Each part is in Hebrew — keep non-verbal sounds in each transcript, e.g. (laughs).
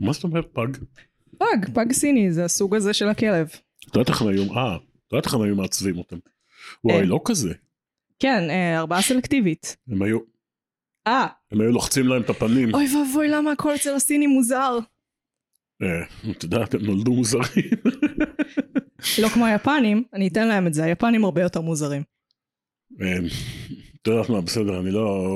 מה זאת אומרת פג? פג, פג סיני, זה הסוג הזה של הכלב. את יודעת איך הם היו, אה, את יודעת איך הם היו מעצבים אותם. וואי, אה. לא כזה. כן, אה, ארבעה סלקטיבית. הם היו, אה, הם היו לוחצים להם את הפנים. אוי ואבוי, למה הכל אצל הסיני מוזר? אה, את יודעת, הם נולדו מוזרים. לא כמו היפנים, אני אתן להם את זה, היפנים הרבה יותר מוזרים. אה, את יודעת מה, בסדר, אני לא,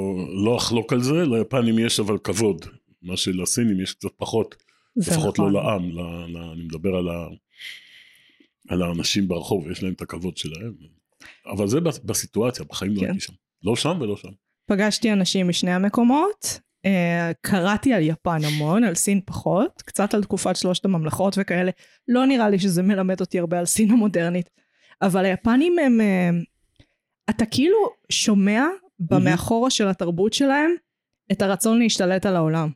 לא אחלוק על זה, ליפנים יש אבל כבוד. מה שלסינים יש קצת פחות, לפחות נכון. לא לעם, ל, ל, אני מדבר על, ה, על האנשים ברחוב, יש להם את הכבוד שלהם. אבל זה בס- בסיטואציה, בחיים לא כן. הייתי שם. לא שם ולא שם. פגשתי אנשים משני המקומות, אה, קראתי על יפן המון, על סין פחות, קצת על תקופת שלושת הממלכות וכאלה, לא נראה לי שזה מלמד אותי הרבה על סין המודרנית, אבל היפנים הם, אה, אתה כאילו שומע במאחורה של התרבות שלהם את הרצון להשתלט על העולם.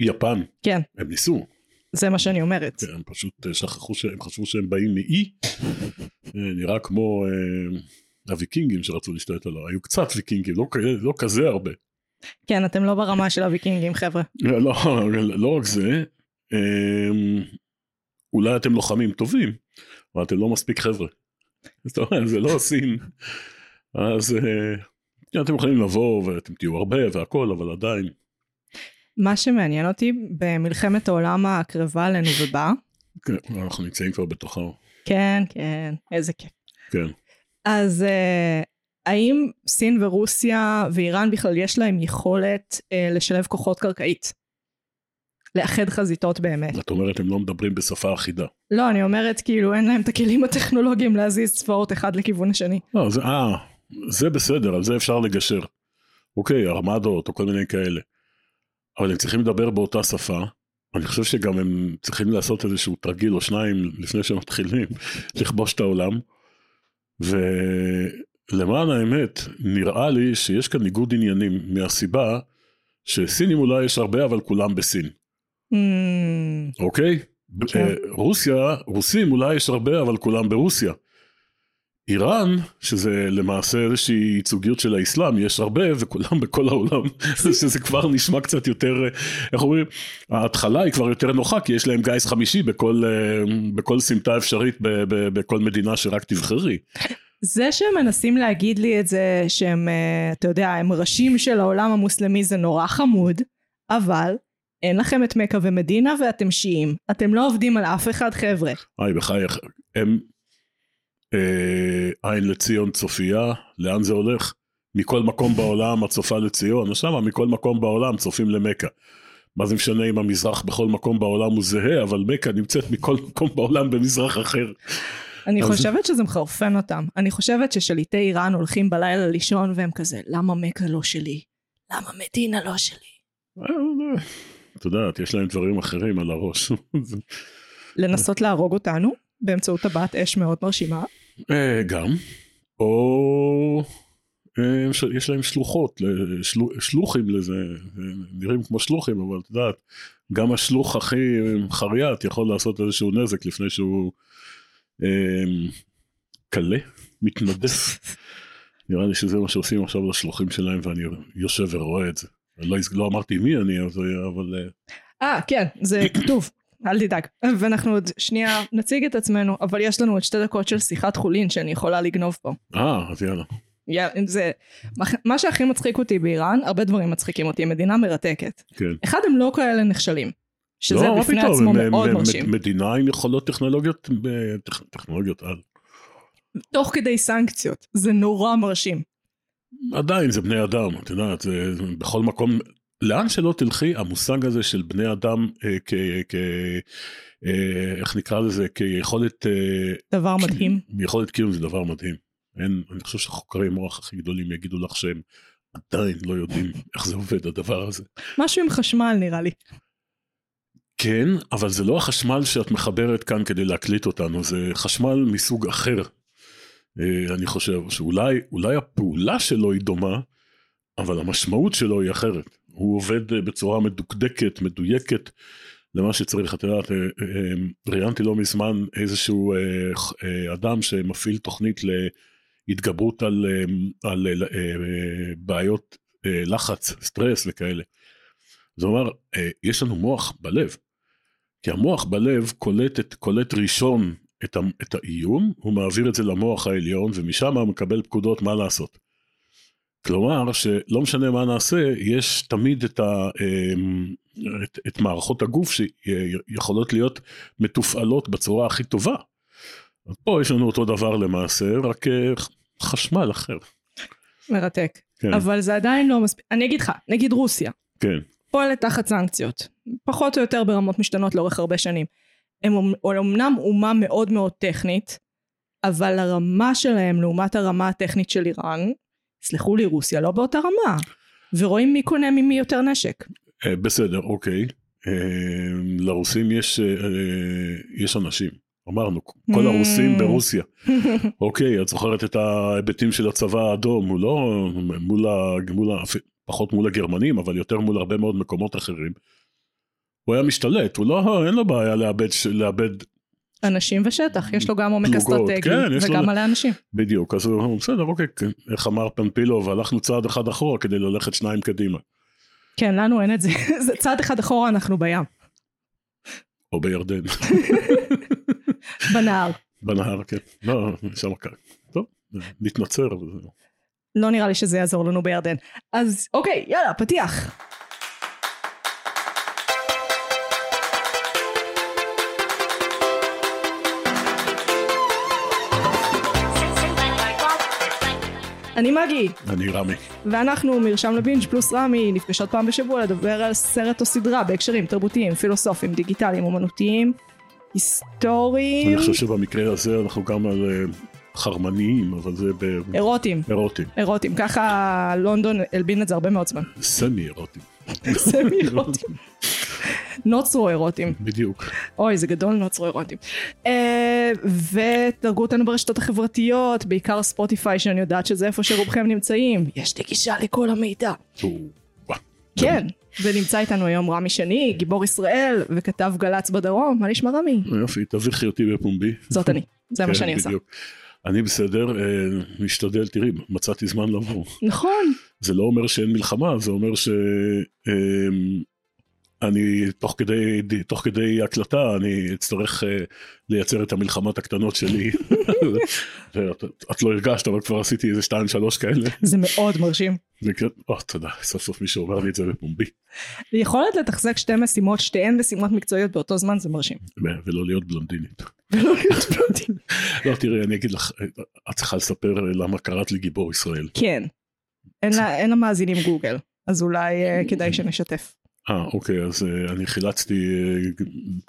יפן, כן, הם ניסו, זה מה שאני אומרת. כן, הם פשוט אה, שכחו שהם חשבו שהם באים מאי, אה, נראה כמו אה, הוויקינגים שרצו להשתלט עליו, היו קצת ויקינגים, לא, לא כזה הרבה. כן, אתם לא ברמה של הוויקינגים, חבר'ה. לא, (laughs) לא רק זה, אה, אולי אתם לוחמים טובים, אבל אתם לא מספיק חבר'ה. זאת אומרת, זה לא סין. אז אה, כן, אתם יכולים לבוא ואתם תהיו הרבה והכל, אבל עדיין. מה שמעניין אותי, במלחמת העולם הקרבה עלינו ובאה, כן, אנחנו נמצאים כבר בתוכה. כן, כן, איזה כיף. כן. אז uh, האם סין ורוסיה ואיראן בכלל יש להם יכולת uh, לשלב כוחות קרקעית? לאחד חזיתות באמת. את אומרת, הם לא מדברים בשפה אחידה. לא, אני אומרת כאילו אין להם את הכלים הטכנולוגיים להזיז צבאות אחד לכיוון השני. לא, זה, אה, זה בסדר, על זה אפשר לגשר. אוקיי, ארמדות או כל מיני כאלה. אבל הם צריכים לדבר באותה שפה. אני חושב שגם הם צריכים לעשות איזשהו תרגיל או שניים לפני שהם מתחילים (laughs) לכבוש את העולם. ולמען האמת, נראה לי שיש כאן ניגוד עניינים מהסיבה שסינים אולי יש הרבה, אבל כולם בסין. Mm, אוקיי? כן. אה, רוסיה, רוסים אולי יש הרבה, אבל כולם ברוסיה. איראן, שזה למעשה איזושהי ייצוגיות של האסלאם, יש הרבה וכולם (laughs) בכל העולם, (laughs) שזה כבר נשמע קצת יותר, אה, איך אומרים, ההתחלה היא כבר יותר נוחה, כי יש להם גיס חמישי בכל, אה, בכל סמטה אפשרית בכל מדינה שרק תבחרי. זה שהם מנסים להגיד לי את זה שהם, uh, אתה יודע, הם ראשים של העולם המוסלמי זה נורא חמוד, אבל אין לכם את מכה ומדינה ואתם שיעים. אתם לא עובדים על אף אחד חבר'ה. היי, בחייך, הם אה, עין לציון צופיה, לאן זה הולך? מכל מקום בעולם הצופה לציון, אז שמה מכל מקום בעולם צופים למכה. מה זה משנה אם המזרח בכל מקום בעולם הוא זהה, אבל מכה נמצאת מכל מקום בעולם במזרח אחר. אני אז- חושבת שזה מחרפן אותם. אני חושבת ששליטי איראן הולכים בלילה לישון והם כזה, למה מכה לא שלי? למה מדינה לא שלי? אה, את יודעת, יש להם דברים אחרים על הראש. (laughs) לנסות להרוג אותנו באמצעות טבעת אש מאוד מרשימה. אה, גם, או אה, יש להם שלוחות, לשלו- שלוחים לזה, אה, נראים כמו שלוחים, אבל את יודעת, גם השלוח הכי חריית יכול לעשות איזשהו נזק לפני שהוא אה, קלה, מתנדף. (laughs) נראה לי שזה מה שעושים עכשיו לשלוחים שלהם ואני יושב ורואה את זה. לא, לא אמרתי מי אני, אבל אה, אה, כן, זה (clears throat) כתוב. אל תדאג. ואנחנו עוד שנייה נציג את עצמנו, אבל יש לנו עוד שתי דקות של שיחת חולין שאני יכולה לגנוב פה. אה, אז יאללה. יא- זה, מה שהכי מצחיק אותי באיראן, הרבה דברים מצחיקים אותי, מדינה מרתקת. כן. אחד, הם לא כאלה נכשלים. שזה לא, בפני פתאום, עצמו הם- מאוד הם- מרשים. מדינה עם יכולות טכנולוגיות, טכ- טכנולוגיות על. תוך כדי סנקציות. זה נורא מרשים. עדיין זה בני אדם, את יודעת, זה בכל מקום, לאן שלא תלכי, המושג הזה של בני אדם אה, כ... כ אה, איך נקרא לזה, כיכולת, אה, דבר מדהים. יכולת קיום זה דבר מדהים. אין, אני חושב שהחוקרי מוח הכי גדולים יגידו לך שהם עדיין לא יודעים (laughs) איך זה עובד הדבר הזה. משהו עם חשמל נראה לי. כן, אבל זה לא החשמל שאת מחברת כאן כדי להקליט אותנו, זה חשמל מסוג אחר. אה, אני חושב שאולי אולי הפעולה שלו היא דומה, אבל המשמעות שלו היא אחרת. הוא עובד אה, בצורה מדוקדקת, מדויקת, למה שצריך. את יודעת, אה, אה, ראיינתי לא מזמן איזשהו אדם שמפעיל תוכנית להתגברות על, על אה, בעיות לחץ, סטרס וכאלה. זה אומר, יש לנו מוח בלב. כי המוח בלב קולט, את, קולט ראשון את, את האיום, הוא מעביר את זה למוח העליון, ומשם הוא מקבל פקודות מה לעשות. כלומר, שלא משנה מה נעשה, יש תמיד את, ה, אמ, את, את מערכות הגוף שיכולות להיות מתופעלות בצורה הכי טובה. פה יש לנו אותו דבר למעשה, רק אה, חשמל אחר. מרתק. כן. אבל זה עדיין לא מספיק. אני אגיד לך, נגיד רוסיה. כן. פועלת תחת סנקציות. פחות או יותר ברמות משתנות לאורך הרבה שנים. הם אומנם אומה מאוד מאוד טכנית, אבל הרמה שלהם לעומת הרמה הטכנית של איראן, סלחו לי, רוסיה לא באותה רמה. ורואים מי קונה ממי יותר נשק. אה, בסדר, אוקיי. אה, לרוסים יש, אה, יש אנשים. אמרנו, כל mm. הרוסים ברוסיה. (laughs) אוקיי, את זוכרת את ההיבטים של הצבא האדום, הוא לא מול, ה, מול ה, פחות מול הגרמנים, אבל יותר מול הרבה מאוד מקומות אחרים. הוא היה משתלט, הוא לא, אין לו בעיה לאבד, לאבד אנשים ושטח, יש לו גם עומק אסטרטגי, כן, וגם מלא אנשים. בדיוק, אז הוא בסדר, אוקיי, כן, איך אמר פנפילוב, הלכנו צעד אחד אחורה כדי ללכת שניים קדימה. כן, לנו אין את זה, (laughs) זה צעד אחד אחורה אנחנו בים. או בירדן. (laughs) בנהר. בנהר, כן. לא, שם קר. טוב, נתנצר. לא נראה לי שזה יעזור לנו בירדן. אז אוקיי, יאללה, פתיח. אני מגי. אני רמי. ואנחנו מרשם לבינג' פלוס רמי נפגשות פעם בשבוע לדבר על סרט או סדרה בהקשרים תרבותיים, פילוסופיים, דיגיטליים, אומנותיים, היסטוריים. אני חושב שבמקרה הזה אנחנו גם על אה, חרמניים, אבל זה ב... אירוטים. אירוטים. אירוטים, ככה לונדון הלבין את זה הרבה מאוד זמן. סמי אירוטים. (laughs) סמי אירוטים. נוצרו אירוטים. בדיוק. אוי, זה גדול נוצרו אירוטים. אה, ודרגו אותנו ברשתות החברתיות, בעיקר ספוטיפיי, שאני יודעת שזה איפה שרובכם נמצאים. יש לי גישה לכל המידע. כן, ונמצא איתנו היום רמי שני, גיבור ישראל, וכתב גל"צ בדרום. מה נשמע רמי? יופי, תביכי אותי בפומבי. זאת אני, זה מה כן, שאני עושה. אני בסדר, אה, משתדל, תראי, מצאתי זמן לבוא. נכון. זה לא אומר שאין מלחמה, זה אומר ש... אה, אני תוך כדי, תוך כדי הקלטה אני אצטרך uh, לייצר את המלחמות הקטנות שלי. (laughs) את, את לא הרגשת אבל כבר עשיתי איזה שתיים שלוש כאלה. זה מאוד מרשים. או, תודה, סוף סוף מישהו אומר לי את זה בפומבי. יכולת לתחזק שתי משימות, שתיהן משימות מקצועיות באותו זמן זה מרשים. ולא להיות בלונדינית. (laughs) ולא להיות בלונדינית. (laughs) לא, תראי, אני אגיד לך, את צריכה לספר למה קראת לי גיבור ישראל. כן. אין לה מאזינים גוגל, אז אולי אה, כדאי שנשתף. אה, אוקיי, אז uh, אני חילצתי uh,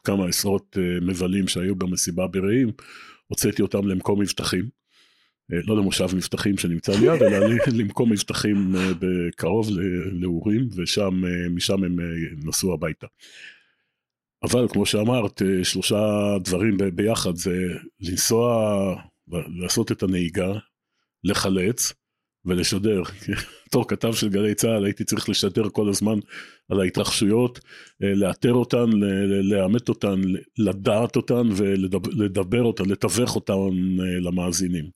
כמה עשרות uh, מבלים שהיו במסיבה ברעים, הוצאתי אותם למקום מבטחים. Uh, לא למושב מבטחים שנמצא ליד, אלא (laughs) למקום מבטחים uh, בקרוב לאורים, ושם, uh, משם הם uh, נסעו הביתה. אבל כמו שאמרת, uh, שלושה דברים ביחד זה לנסוע, לעשות את הנהיגה, לחלץ, ולשדר. בתור כתב של גלי צה"ל הייתי צריך לשדר כל הזמן על ההתרחשויות, אה, לאתר אותן, לאמת אותן, לדעת אותן ולדבר אותן, לתווך אותן אה, למאזינים.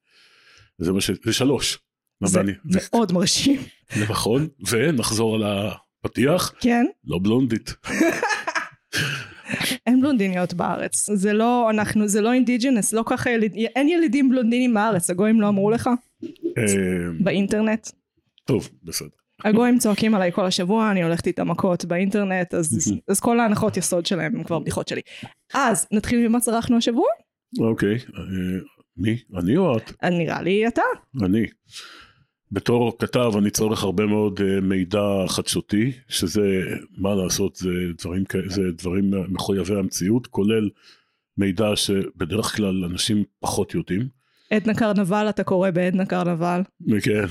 זה מה ש... זה שלוש. זה ואני... מאוד ו... מרשים. נכון, ונחזור על הפתיח. כן. לא בלונדית. (laughs) אין בלונדיניות בארץ, זה לא, אנחנו, זה לא אינדיג'נס, לא ככה, יליד, אין ילידים בלונדינים בארץ, הגויים לא אמרו לך? אה, באינטרנט? טוב, בסדר. הגויים צועקים עליי כל השבוע, אני הולכת איתם מכות באינטרנט, אז, אז כל ההנחות יסוד שלהם הם כבר בדיחות שלי. אז נתחיל ממה צרכנו השבוע? אוקיי, אה, מי? אני או את? נראה לי אתה. אני. בתור כתב אני צורך הרבה מאוד uh, מידע חדשותי, שזה, מה לעשות, זה דברים, זה דברים מחויבי המציאות, כולל מידע שבדרך כלל אנשים פחות יודעים. עדנה קרנבל, אתה קורא בעדנה קרנבל. כן,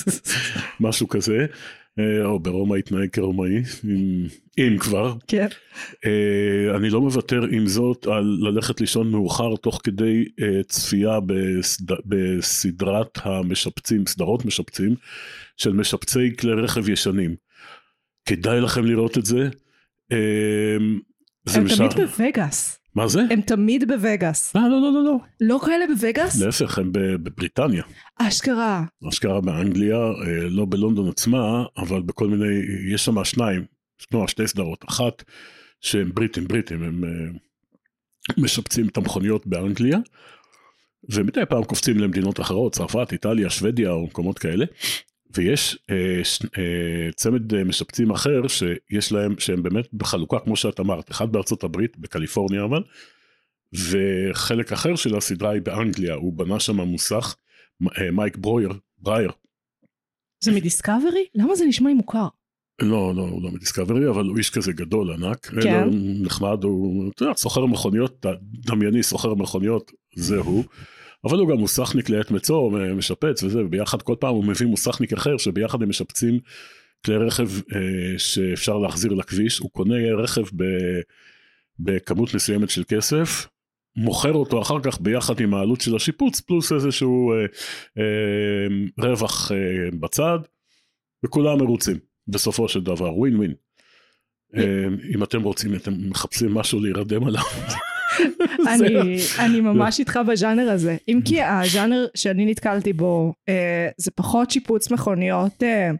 (laughs) משהו כזה. אה, או ברומא התנהג כרומאי, אם, אם כבר. כן. אה, אני לא מוותר עם זאת על ללכת לישון מאוחר תוך כדי אה, צפייה בסד, בסדרת המשפצים, סדרות משפצים, של משפצי כלי רכב ישנים. כדאי לכם לראות את זה. הם תמיד בווגאס. מה זה? הם תמיד בווגאס. לא, לא, לא, לא. לא, לא כאלה בווגאס? להפך, הם בבריטניה. אשכרה. אשכרה באנגליה, אה, לא בלונדון עצמה, אבל בכל מיני, יש שם שניים. כלומר שתי סדרות, אחת שהם בריטים בריטים, הם uh, משפצים את המכוניות באנגליה, ומדי פעם קופצים למדינות אחרות, צרפת, איטליה, שוודיה או מקומות כאלה, ויש אה, ש, אה, צמד אה, משפצים אחר שיש להם, שהם באמת בחלוקה כמו שאת אמרת, אחד בארצות הברית, בקליפורניה אבל, וחלק אחר של הסדרה היא באנגליה, הוא בנה שם מוסך, אה, מייק ברויר, ברייר. זה מדיסקאברי? למה זה נשמע לי מוכר? לא, לא, הוא לא מדיסקאברי, אבל הוא איש כזה גדול, ענק. כן. נחמד, הוא, אתה יודע, סוחר מכוניות, דמייני סוחר מכוניות, זה הוא. אבל הוא גם מוסכניק לעת מצוא, משפץ וזה, וביחד כל פעם הוא מביא מוסכניק אחר, שביחד הם משפצים כלי רכב אה, שאפשר להחזיר לכביש. הוא קונה רכב ב, בכמות מסוימת של כסף, מוכר אותו אחר כך ביחד עם העלות של השיפוץ, פלוס איזשהו אה, אה, רווח אה, בצד, וכולם מרוצים. בסופו של דבר, ווין ווין. אה, אם אתם רוצים, אתם מחפשים משהו להירדם עליו. (laughs) (laughs) אני, אני ממש איתך בז'אנר הזה. אם כי הז'אנר שאני נתקלתי בו אה, זה פחות שיפוץ מכוניות אה,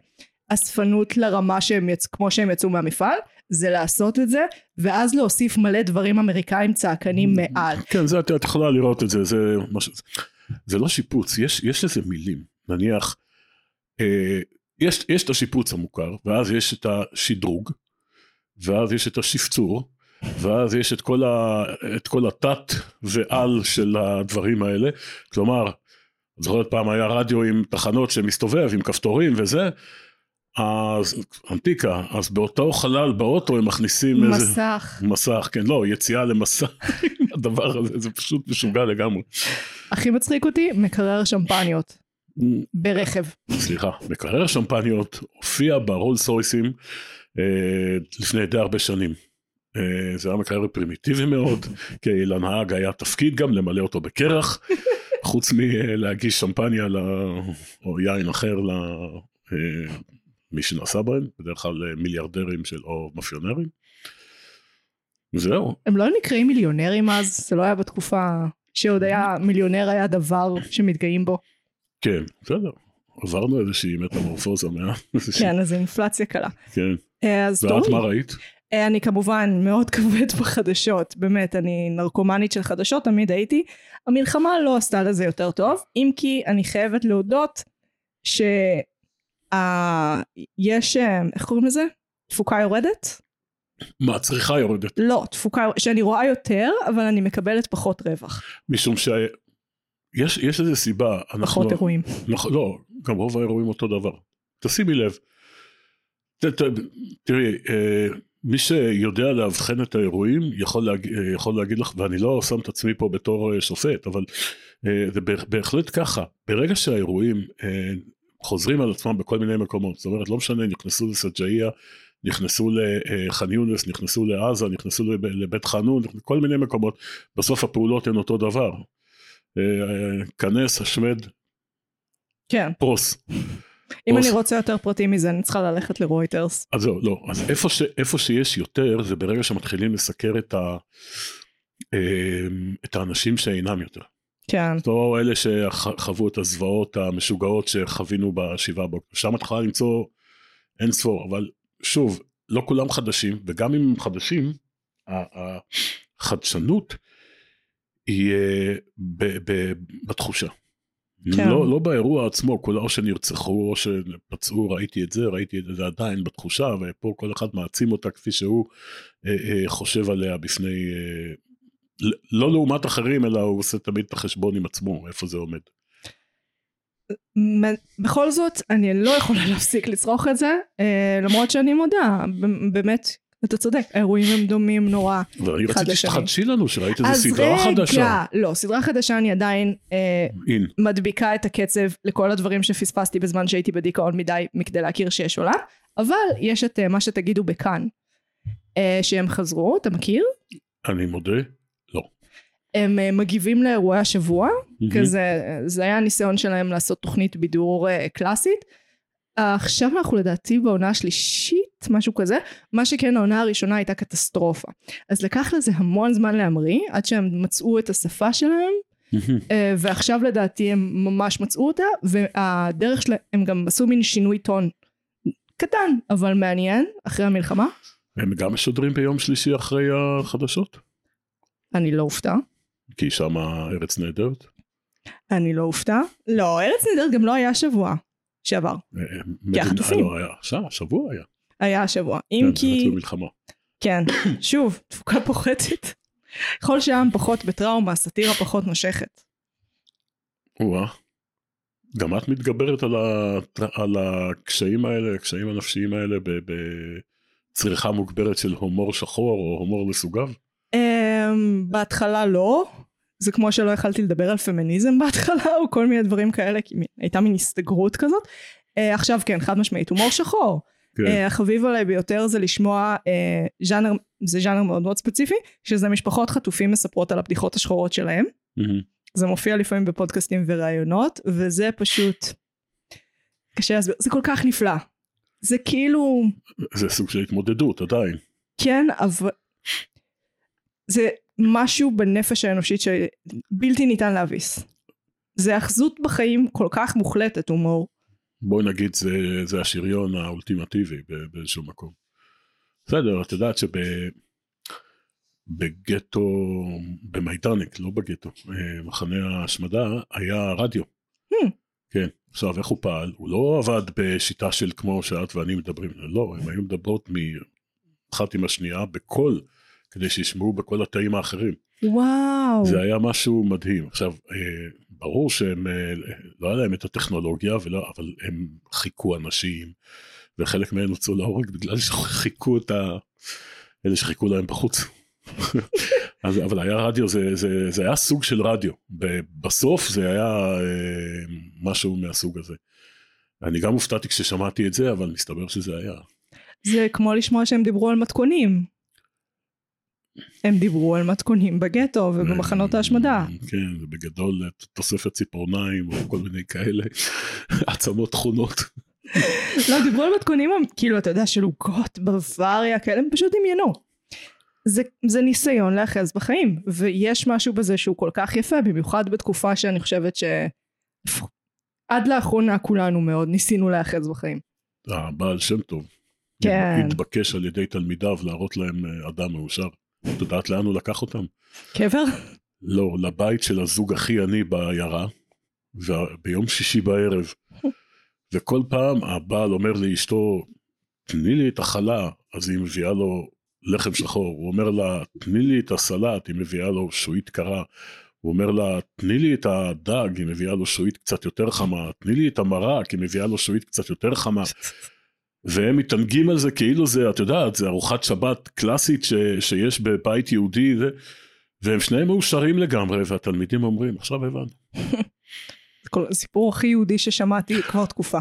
אספנות לרמה שהם יצ... כמו שהם יצאו מהמפעל, זה לעשות את זה, ואז להוסיף מלא דברים אמריקאים צעקנים מעל. כן, זה, את, יכולה לראות את זה, זה, מש... זה לא שיפוץ, יש, יש איזה מילים, נניח, אה, יש, יש את השיפוץ המוכר, ואז יש את השדרוג, ואז יש את השפצור, ואז יש את כל, ה, את כל התת ועל של הדברים האלה, כלומר, זוכרת פעם היה רדיו עם תחנות שמסתובב עם כפתורים וזה, אז אנטיקה, אז באותו חלל באוטו הם מכניסים מסך. איזה... מסך, כן, לא, יציאה למסך, (laughs) הדבר הזה, זה פשוט משוגע לגמרי. הכי מצחיק אותי, מקרר שמפניות. ברכב. סליחה, מקרר שמפניות הופיע ברולס רויסים אה, לפני די הרבה שנים. אה, זה היה מקרר פרימיטיבי מאוד, כי לנהג היה תפקיד גם למלא אותו בקרח, (laughs) חוץ מלהגיש שמפניה ל... או יין אחר למי שנעשה בהם, בדרך כלל מיליארדרים של... או מאפיונרים. זהו. הם לא נקראים מיליונרים אז? זה לא היה בתקופה שעוד היה מיליונר היה דבר שמתגאים בו. כן, בסדר. עברנו איזושהי מטמורפוזה מה... כן, אז אינפלציה קלה. כן. אה, אז ואת. מה ראית? אה, אני כמובן מאוד (laughs) כבד בחדשות, באמת, אני נרקומנית של חדשות, תמיד הייתי. המלחמה לא עשתה לזה יותר טוב, אם כי אני חייבת להודות שיש, איך קוראים לזה? תפוקה יורדת? מה, צריכה יורדת? לא, תפוקה, שאני רואה יותר, אבל אני מקבלת פחות רווח. משום שיש יש איזה סיבה. אנחנו, פחות אירועים. נכון, לא, גם רוב האירועים אותו דבר. תשימי לב. ת, ת, תראי, אה, מי שיודע לאבחן את האירועים יכול, להג, יכול להגיד לך, ואני לא שם את עצמי פה בתור אה, שופט, אבל אה, זה בהחלט ככה. ברגע שהאירועים אה, חוזרים על עצמם בכל מיני מקומות, זאת אומרת, לא משנה, נכנסו לסג'איה, נכנסו לח'אן יונס, נכנסו לעזה, נכנסו לבית חאנון, כל מיני מקומות, בסוף הפעולות הן אותו דבר. כנס, השמד, כן. פרוס. אם אני רוצה יותר פרטים מזה, אני צריכה ללכת לרויטרס. אז זהו, לא. אז איפה, ש, איפה שיש יותר, זה ברגע שמתחילים לסקר את, ה, את האנשים שאינם יותר. כן. לא אלה שחוו את הזוועות המשוגעות שחווינו בשבעה באוקטובר. שם את יכולה למצוא אין ספור, אבל שוב, לא כולם חדשים, וגם אם הם חדשים, החדשנות היא ב, בתחושה. כן. לא, לא באירוע עצמו, כולה או שנרצחו או שפצעו, ראיתי את זה, ראיתי את זה עדיין בתחושה, ופה כל אחד מעצים אותה כפי שהוא אה, אה, חושב עליה בפני, אה, לא לעומת אחרים, אלא הוא עושה תמיד את החשבון עם עצמו, איפה זה עומד. בכל זאת, אני לא יכולה להפסיק לצרוך את זה, אה, למרות שאני מודה, באמת, אתה צודק, האירועים הם דומים נורא אני רציתי שתחדשי לנו שראית איזה סדרה רגע, חדשה. לא, סדרה חדשה אני עדיין אה, מדביקה את הקצב לכל הדברים שפספסתי בזמן שהייתי בדיכאון מדי מכדי להכיר שיש עולם, אבל יש את אה, מה שתגידו בכאן, אה, שהם חזרו, אתה מכיר? אני מודה, לא. הם אה, מגיבים לאירועי השבוע, mm-hmm. כזה, זה היה הניסיון שלהם לעשות תוכנית בידור אה, קלאסית. עכשיו אנחנו לדעתי בעונה השלישית משהו כזה מה שכן העונה הראשונה הייתה קטסטרופה אז לקח לזה המון זמן להמריא עד שהם מצאו את השפה שלהם אה, ועכשיו לדעתי הם ממש מצאו אותה והדרך שלהם הם גם עשו מין שינוי טון קטן, אבל מעניין, אחרי המלחמה. הם גם משודרים ביום שלישי אחרי החדשות? אני לא אופתע. כי שם ארץ נהדרת? אני לא אופתע. לא, ארץ נהדרת גם לא היה שבוע שעבר. כי החטופים. לא, היה, שבוע היה. היה השבוע. אם כן, כי... (coughs) כן, שוב, תפוקה פוחתת. ככל שהעם פחות בטראומה, הסאטירה פחות נושכת. או-אה. גם את מתגברת על, ה... על הקשיים האלה, הקשיים הנפשיים האלה בצריכה מוגברת של הומור שחור או הומור לסוגיו? Um, בהתחלה לא. זה כמו שלא יכלתי לדבר על פמיניזם בהתחלה, או כל מיני דברים כאלה, כי הייתה מין הסתגרות כזאת. Uh, עכשיו כן, חד משמעית, הומור שחור. כן. Uh, החביב עליי ביותר זה לשמוע uh, ז'אנר, זה ז'אנר מאוד מאוד ספציפי, שזה משפחות חטופים מספרות על הבדיחות השחורות שלהם. Mm-hmm. זה מופיע לפעמים בפודקאסטים וראיונות, וזה פשוט... קשה להסביר, זה כל כך נפלא. זה כאילו... זה סוג של התמודדות עדיין. כן, אבל... זה משהו בנפש האנושית שבלתי ניתן להביס. זה אחזות בחיים כל כך מוחלטת, הומור. בואי נגיד זה, זה השריון האולטימטיבי באיזשהו מקום. בסדר, את יודעת שב... בגטו, במיידניק, לא בגטו, אה, מחנה ההשמדה, היה רדיו. Hmm. כן, עכשיו איך הוא פעל? הוא לא עבד בשיטה של כמו שאת ואני מדברים, לא, הם היו מדברות מאחת עם השנייה בקול, כדי שישמעו בכל התאים האחרים. וואו. זה היה משהו מדהים. עכשיו, אה, ברור שהם, אה, לא היה להם את הטכנולוגיה, ולא, אבל הם חיכו אנשים, וחלק מהם הוצאו להורג בגלל שחיכו את ה... אלה שחיכו להם בחוץ. (laughs) אז, אבל היה רדיו, זה, זה, זה היה סוג של רדיו. בסוף זה היה אה, משהו מהסוג הזה. אני גם הופתעתי כששמעתי את זה, אבל מסתבר שזה היה. זה כמו לשמוע שהם דיברו על מתכונים. הם דיברו על מתכונים בגטו ובמחנות ההשמדה. כן, ובגדול תוספת ציפורניים או כל מיני כאלה, (laughs) עצמות תכונות. (laughs) לא, דיברו על מתכונים, כאילו, אתה יודע, של עוגות בוואריה כאלה, הם פשוט דמיינו. זה, זה ניסיון להאחז בחיים, ויש משהו בזה שהוא כל כך יפה, במיוחד בתקופה שאני חושבת שעד לאחרונה כולנו מאוד ניסינו להאחז בחיים. הבעל שם טוב. כן. התבקש על ידי תלמידיו להראות להם אה, אדם מאושר. את יודעת לאן הוא לקח אותם? קבר? לא, לבית של הזוג הכי עני בעיירה, ביום שישי בערב. וכל פעם הבעל אומר לאשתו, תני לי את החלה, אז היא מביאה לו לחם שחור. הוא אומר לה, תני לי את הסלט, היא מביאה לו שועית קרה. הוא אומר לה, תני לי את הדג, היא מביאה לו שועית קצת יותר חמה. תני לי את המרק, היא מביאה לו שועית קצת יותר חמה. והם מתענגים על זה כאילו זה, את יודעת, זה ארוחת שבת קלאסית ש, שיש בבית יהודי, זה, והם שניהם מאושרים לגמרי, והתלמידים אומרים, עכשיו הבנו. (laughs) זה הסיפור הכי יהודי ששמעתי כבר תקופה.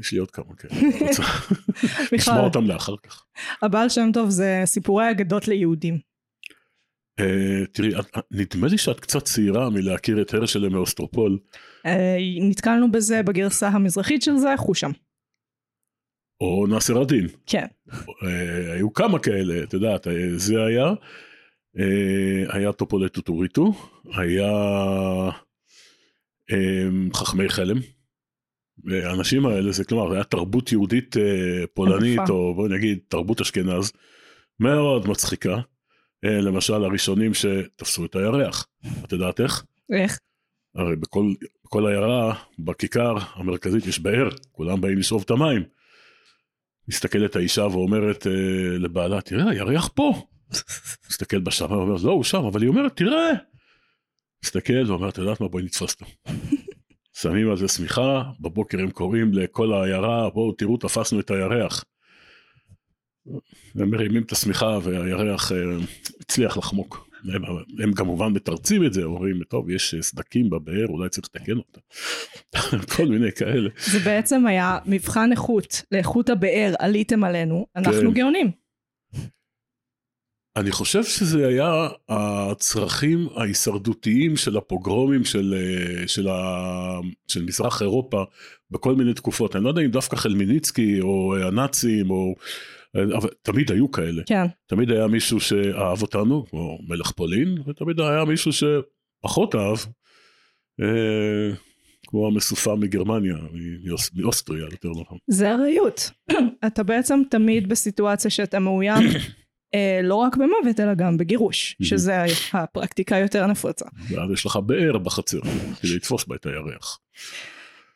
יש לי עוד כמה כאלה, (laughs) נשמע אותם לאחר כך. הבעל שם טוב זה סיפורי אגדות ליהודים. Uh, תראי, נדמה לי שאת קצת צעירה מלהכיר את הרשל מאוסטרופול. אה, נתקלנו בזה בגרסה המזרחית של זה, חושם. או נאסר א-דין. כן. אה, היו כמה כאלה, את יודעת, אה, זה היה, אה, היה טופולטו טוריטו, היה חכמי חלם. האנשים האלה זה כלומר היה תרבות יהודית פולנית או בוא נגיד תרבות אשכנז מאוד מצחיקה. למשל הראשונים שתפסו את הירח. את יודעת איך? איך? הרי בכל, בכל עיירה בכיכר המרכזית יש באר כולם באים לשאוב את המים. מסתכלת האישה ואומרת אה, לבעלה, תראה, הירח פה. (laughs) מסתכל בשמיים ואומר, לא, הוא שם, אבל היא אומרת, תראה. מסתכל ואומר, את יודעת מה, בואי נתפוס אותו. (laughs) שמים על זה שמיכה, בבוקר הם קוראים לכל העיירה, בואו תראו, תפסנו את הירח. הם מרימים את השמיכה והירח אה, הצליח לחמוק. הם, הם כמובן מתרצים את זה, אומרים, טוב, יש סדקים בבאר, אולי צריך לתקן אותה. (laughs) כל מיני כאלה. זה בעצם היה מבחן איכות, לאיכות הבאר, עליתם עלינו, אנחנו כן. גאונים. אני חושב שזה היה הצרכים ההישרדותיים של הפוגרומים של, של, ה, של מזרח אירופה בכל מיני תקופות. אני לא יודע אם דווקא חלמיניצקי או הנאצים או אבל תמיד היו כאלה. כן. תמיד היה מישהו שאהב אותנו, כמו מלך פולין, ותמיד היה מישהו שפחות אהב. אה, כמו המסופה מגרמניה, מאוס- מאוסטריה יותר נכון. זה ארעיות. (coughs) אתה בעצם תמיד בסיטואציה שאתה מאוים (coughs) אה, לא רק במוות אלא גם בגירוש, שזה הפרקטיקה היותר נפוצה. ואז יש לך באר בחצר, כדי לתפוס בה את הירח.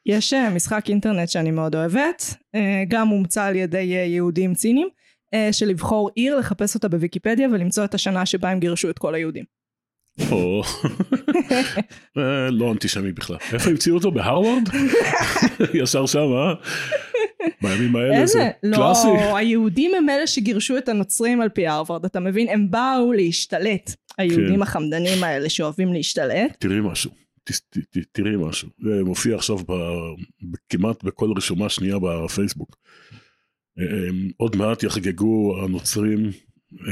יש אה, משחק אינטרנט שאני מאוד אוהבת, אה, גם מומצא על ידי אה, יהודים ציניים, אה, של לבחור עיר, לחפש אותה בוויקיפדיה ולמצוא את השנה שבה הם גירשו את כל היהודים. או... (laughs) לא אנטישמי בכלל. איפה המציאו אותו? בהרווארד? (laughs) ישר שם, אה? בימים האלה זה איזה? קלאסי. לא, היהודים הם אלה שגירשו את הנוצרים על פי הרווארד, אתה מבין? הם באו להשתלט. היהודים כן. החמדנים האלה שאוהבים להשתלט. תראי משהו. תראי משהו. זה מופיע עכשיו ב- כמעט בכל רשומה שנייה בפייסבוק. הם עוד מעט יחגגו הנוצרים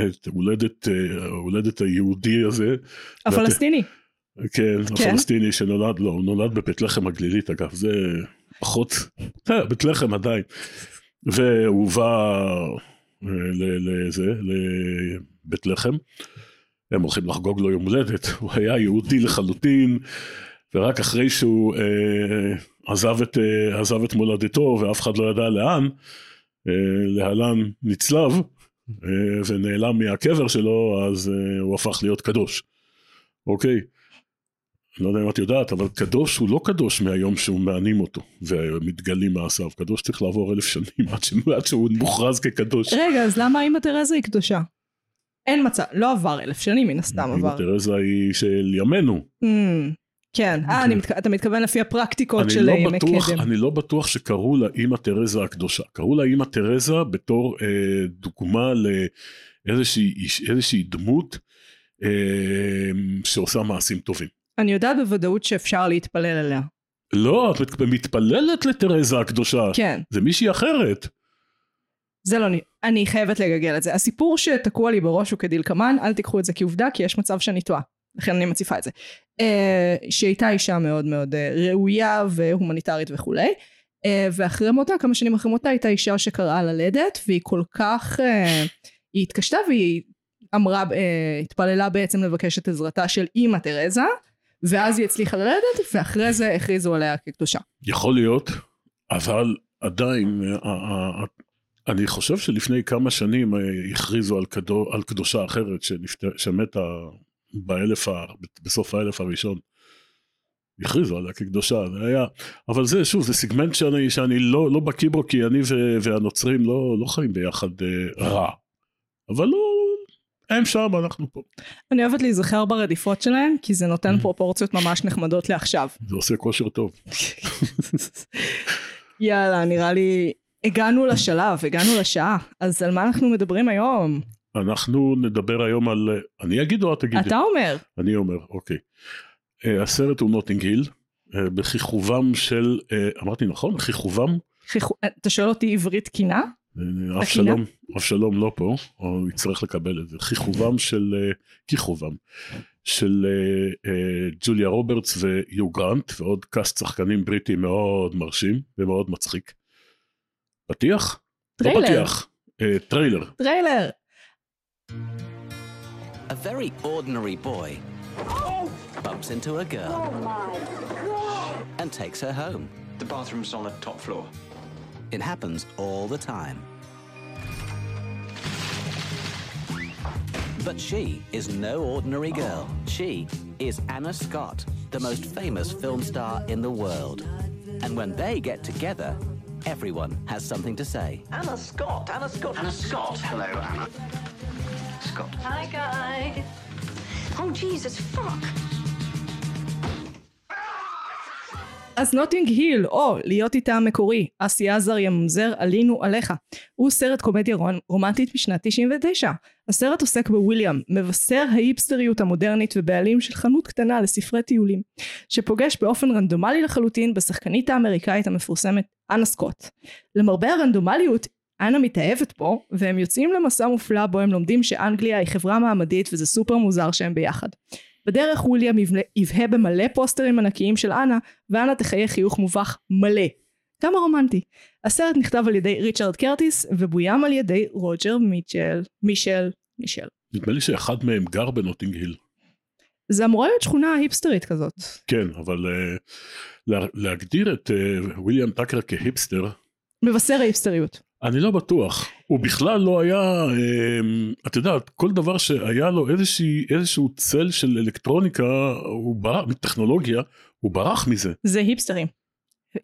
את הולדת, אה, הולדת היהודי הזה. הפלסטיני. כן, הפלסטיני שנולד, לא, הוא נולד בפת לחם הגלילית אגב, זה פחות, אה, בית לחם עדיין. והוא בא אה, ל- לזה, לבית לחם, הם הולכים לחגוג לו יום הולדת, הוא היה יהודי לחלוטין, ורק אחרי שהוא אה, עזב, את, אה, עזב את מולדתו ואף אחד לא ידע לאן, אה, להלן נצלב, אה, ונעלם מהקבר שלו, אז אה, הוא הפך להיות קדוש. אוקיי? לא יודע אם את יודעת, אבל קדוש הוא לא קדוש מהיום שהוא מענים אותו ומתגלים מעשיו. קדוש צריך לעבור אלף שנים עד. עד שהוא מוכרז כקדוש. רגע, אז למה אמא תרזה היא קדושה? אין מצב, לא עבר אלף שנים מן הסתם עבר. תרזה היא של ימינו. Mm, כן, אה, אתה מתכוון לפי הפרקטיקות של לא, ימי קדם. אני לא בטוח שקראו לה אימא תרזה הקדושה. קראו לה אימא תרזה בתור אה, דוגמה לאיזושהי דמות אה, שעושה מעשים טובים. אני יודעת בוודאות שאפשר להתפלל עליה. לא, את מת- מתפללת לתרזה הקדושה. כן, זה מישהי אחרת. זה לא... אני חייבת לגגל את זה. הסיפור שתקוע לי בראש הוא כדלקמן, אל תיקחו את זה כעובדה, כי יש מצב שאני טועה. לכן אני מציפה את זה. אה, שהייתה אישה מאוד מאוד אה, ראויה והומניטרית וכולי. אה, ואחרי מותה, כמה שנים אחרי מותה, הייתה אישה שקראה ללדת, והיא כל כך... אה, היא התקשתה והיא אמרה, אה, התפללה בעצם לבקש את עזרתה של אימא תרזה, ואז היא הצליחה ללדת, ואחרי זה הכריזו עליה כקדושה. יכול להיות, אבל עדיין, אני חושב שלפני כמה שנים אה, הכריזו על, קדו, על קדושה אחרת שנפט... שמתה באלף, ה... בסוף האלף הראשון. הכריזו עליה כקדושה, זה היה, אבל זה שוב, זה סיגמנט שאני, שאני לא, לא בקיא בו, כי אני ו... והנוצרים לא, לא חיים ביחד אה, רע. אבל לא, הם שם, אנחנו פה. אני אוהבת להיזכר ברדיפות שלהם, כי זה נותן פרופורציות ממש נחמדות לעכשיו. זה עושה כושר טוב. (laughs) יאללה, נראה לי הגענו לשלב, הגענו לשעה. אז על מה אנחנו מדברים היום? אנחנו נדבר היום על... אני אגיד או את תגידי? אתה אומר. אני אומר, אוקיי. אה, הסרט הוא נוטינג היל, אה, בכיכובם של, אה, אמרתי נכון? כיכובם? חיכו- אתה שואל אותי עברית תקינה? אה, אף תקינה? שלום, אף שלום לא פה, הוא יצטרך לקבל את זה. כיכובם של, אה, כיכובם, של אה, אה, ג'וליה רוברטס ויו גרנט, ועוד קאסט שחקנים בריטי מאוד מרשים ומאוד מצחיק. Trailer. Trailer. A very ordinary boy bumps into a girl. Oh and takes her home. The bathroom's on the top floor. It happens all the time. But she is no ordinary girl. She is Anna Scott, the most famous film star in the world. And when they get together, everyone has something to say. Anna Scott, Anna Scott. Anna Scott. Hello, Anna. Scott. Hi, guys. Oh, Jesus, fuck. אז נוטינג היל, או להיות איתה המקורי, אסי עזר ימזר עלינו עליך. הוא סרט קומדיה רומ- רומנטית משנת 99. הסרט עוסק בוויליאם, מבשר ההיפסטריות המודרנית ובעלים של חנות קטנה לספרי טיולים, שפוגש באופן רנדומלי לחלוטין בשחקנית האמריקאית המפורסמת אנה סקוט. למרבה הרנדומליות, אנה מתאהבת בו, והם יוצאים למסע מופלא בו הם לומדים שאנגליה היא חברה מעמדית וזה סופר מוזר שהם ביחד. בדרך וויליאם יבהה במלא פוסטרים ענקיים של אנה, ואנה תחיה חיוך מובך מלא. כמה רומנטי. הסרט נכתב על ידי ריצ'רד קרטיס, ובוים על ידי רוג'ר מיטשל, מישל, מישל. נדמה לי שאחד מהם גר בנוטינג היל. זה אמורה להיות שכונה היפסטרית כזאת. כן, אבל אה, לה- להגדיר את אה, וויליאם טאקר כהיפסטר, מבשר ההיפסטריות. אני לא בטוח. הוא בכלל לא היה, אמ, את יודעת, כל דבר שהיה לו איזושהי, איזשהו צל של אלקטרוניקה, הוא ברח, מטכנולוגיה, הוא ברח מזה. זה היפסטרים.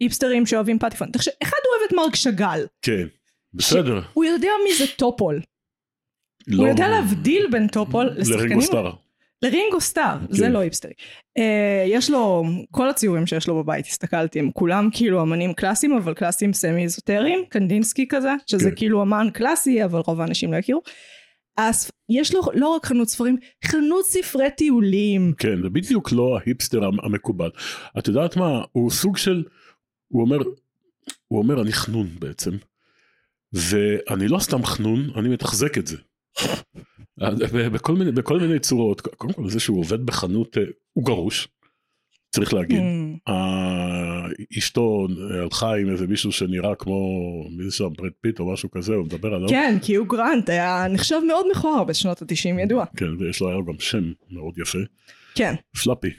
היפסטרים שאוהבים פטיפון. תחשב, אחד אוהב את מרק שאגאל. כן, בסדר. הוא יודע מי זה טופול. לא, הוא יודע להבדיל בין טופול לשחקנים. לרינגו סטאר. לרינגו סטאר, זה כן. לא היפסטרי. אה, יש לו, כל הציורים שיש לו בבית, הסתכלתי, הם כולם כאילו אמנים קלאסיים, אבל קלאסיים סמי איזוטריים, קנדינסקי כזה, שזה כן. כאילו אמן קלאסי, אבל רוב האנשים לא יכירו. אז יש לו לא רק חנות ספרים, חנות ספרי טיולים. כן, זה בדיוק לא ההיפסטר המ- המקובל. את יודעת מה, הוא סוג של, הוא אומר, הוא אומר אני חנון בעצם, ואני לא סתם חנון, אני מתחזק את זה. בכל מיני, בכל מיני צורות, קודם כל זה שהוא עובד בחנות, אה, הוא גרוש, צריך להגיד. אממ, אה, אשתו הלכה עם איזה מישהו שנראה כמו, מי שם, ברד פיט או משהו כזה, הוא מדבר עליו. כן, כי הוא גרנט היה נחשב מאוד מכוער בשנות התשעים, ידוע. כן, ויש לו היה גם שם מאוד יפה. כן, פלאפי.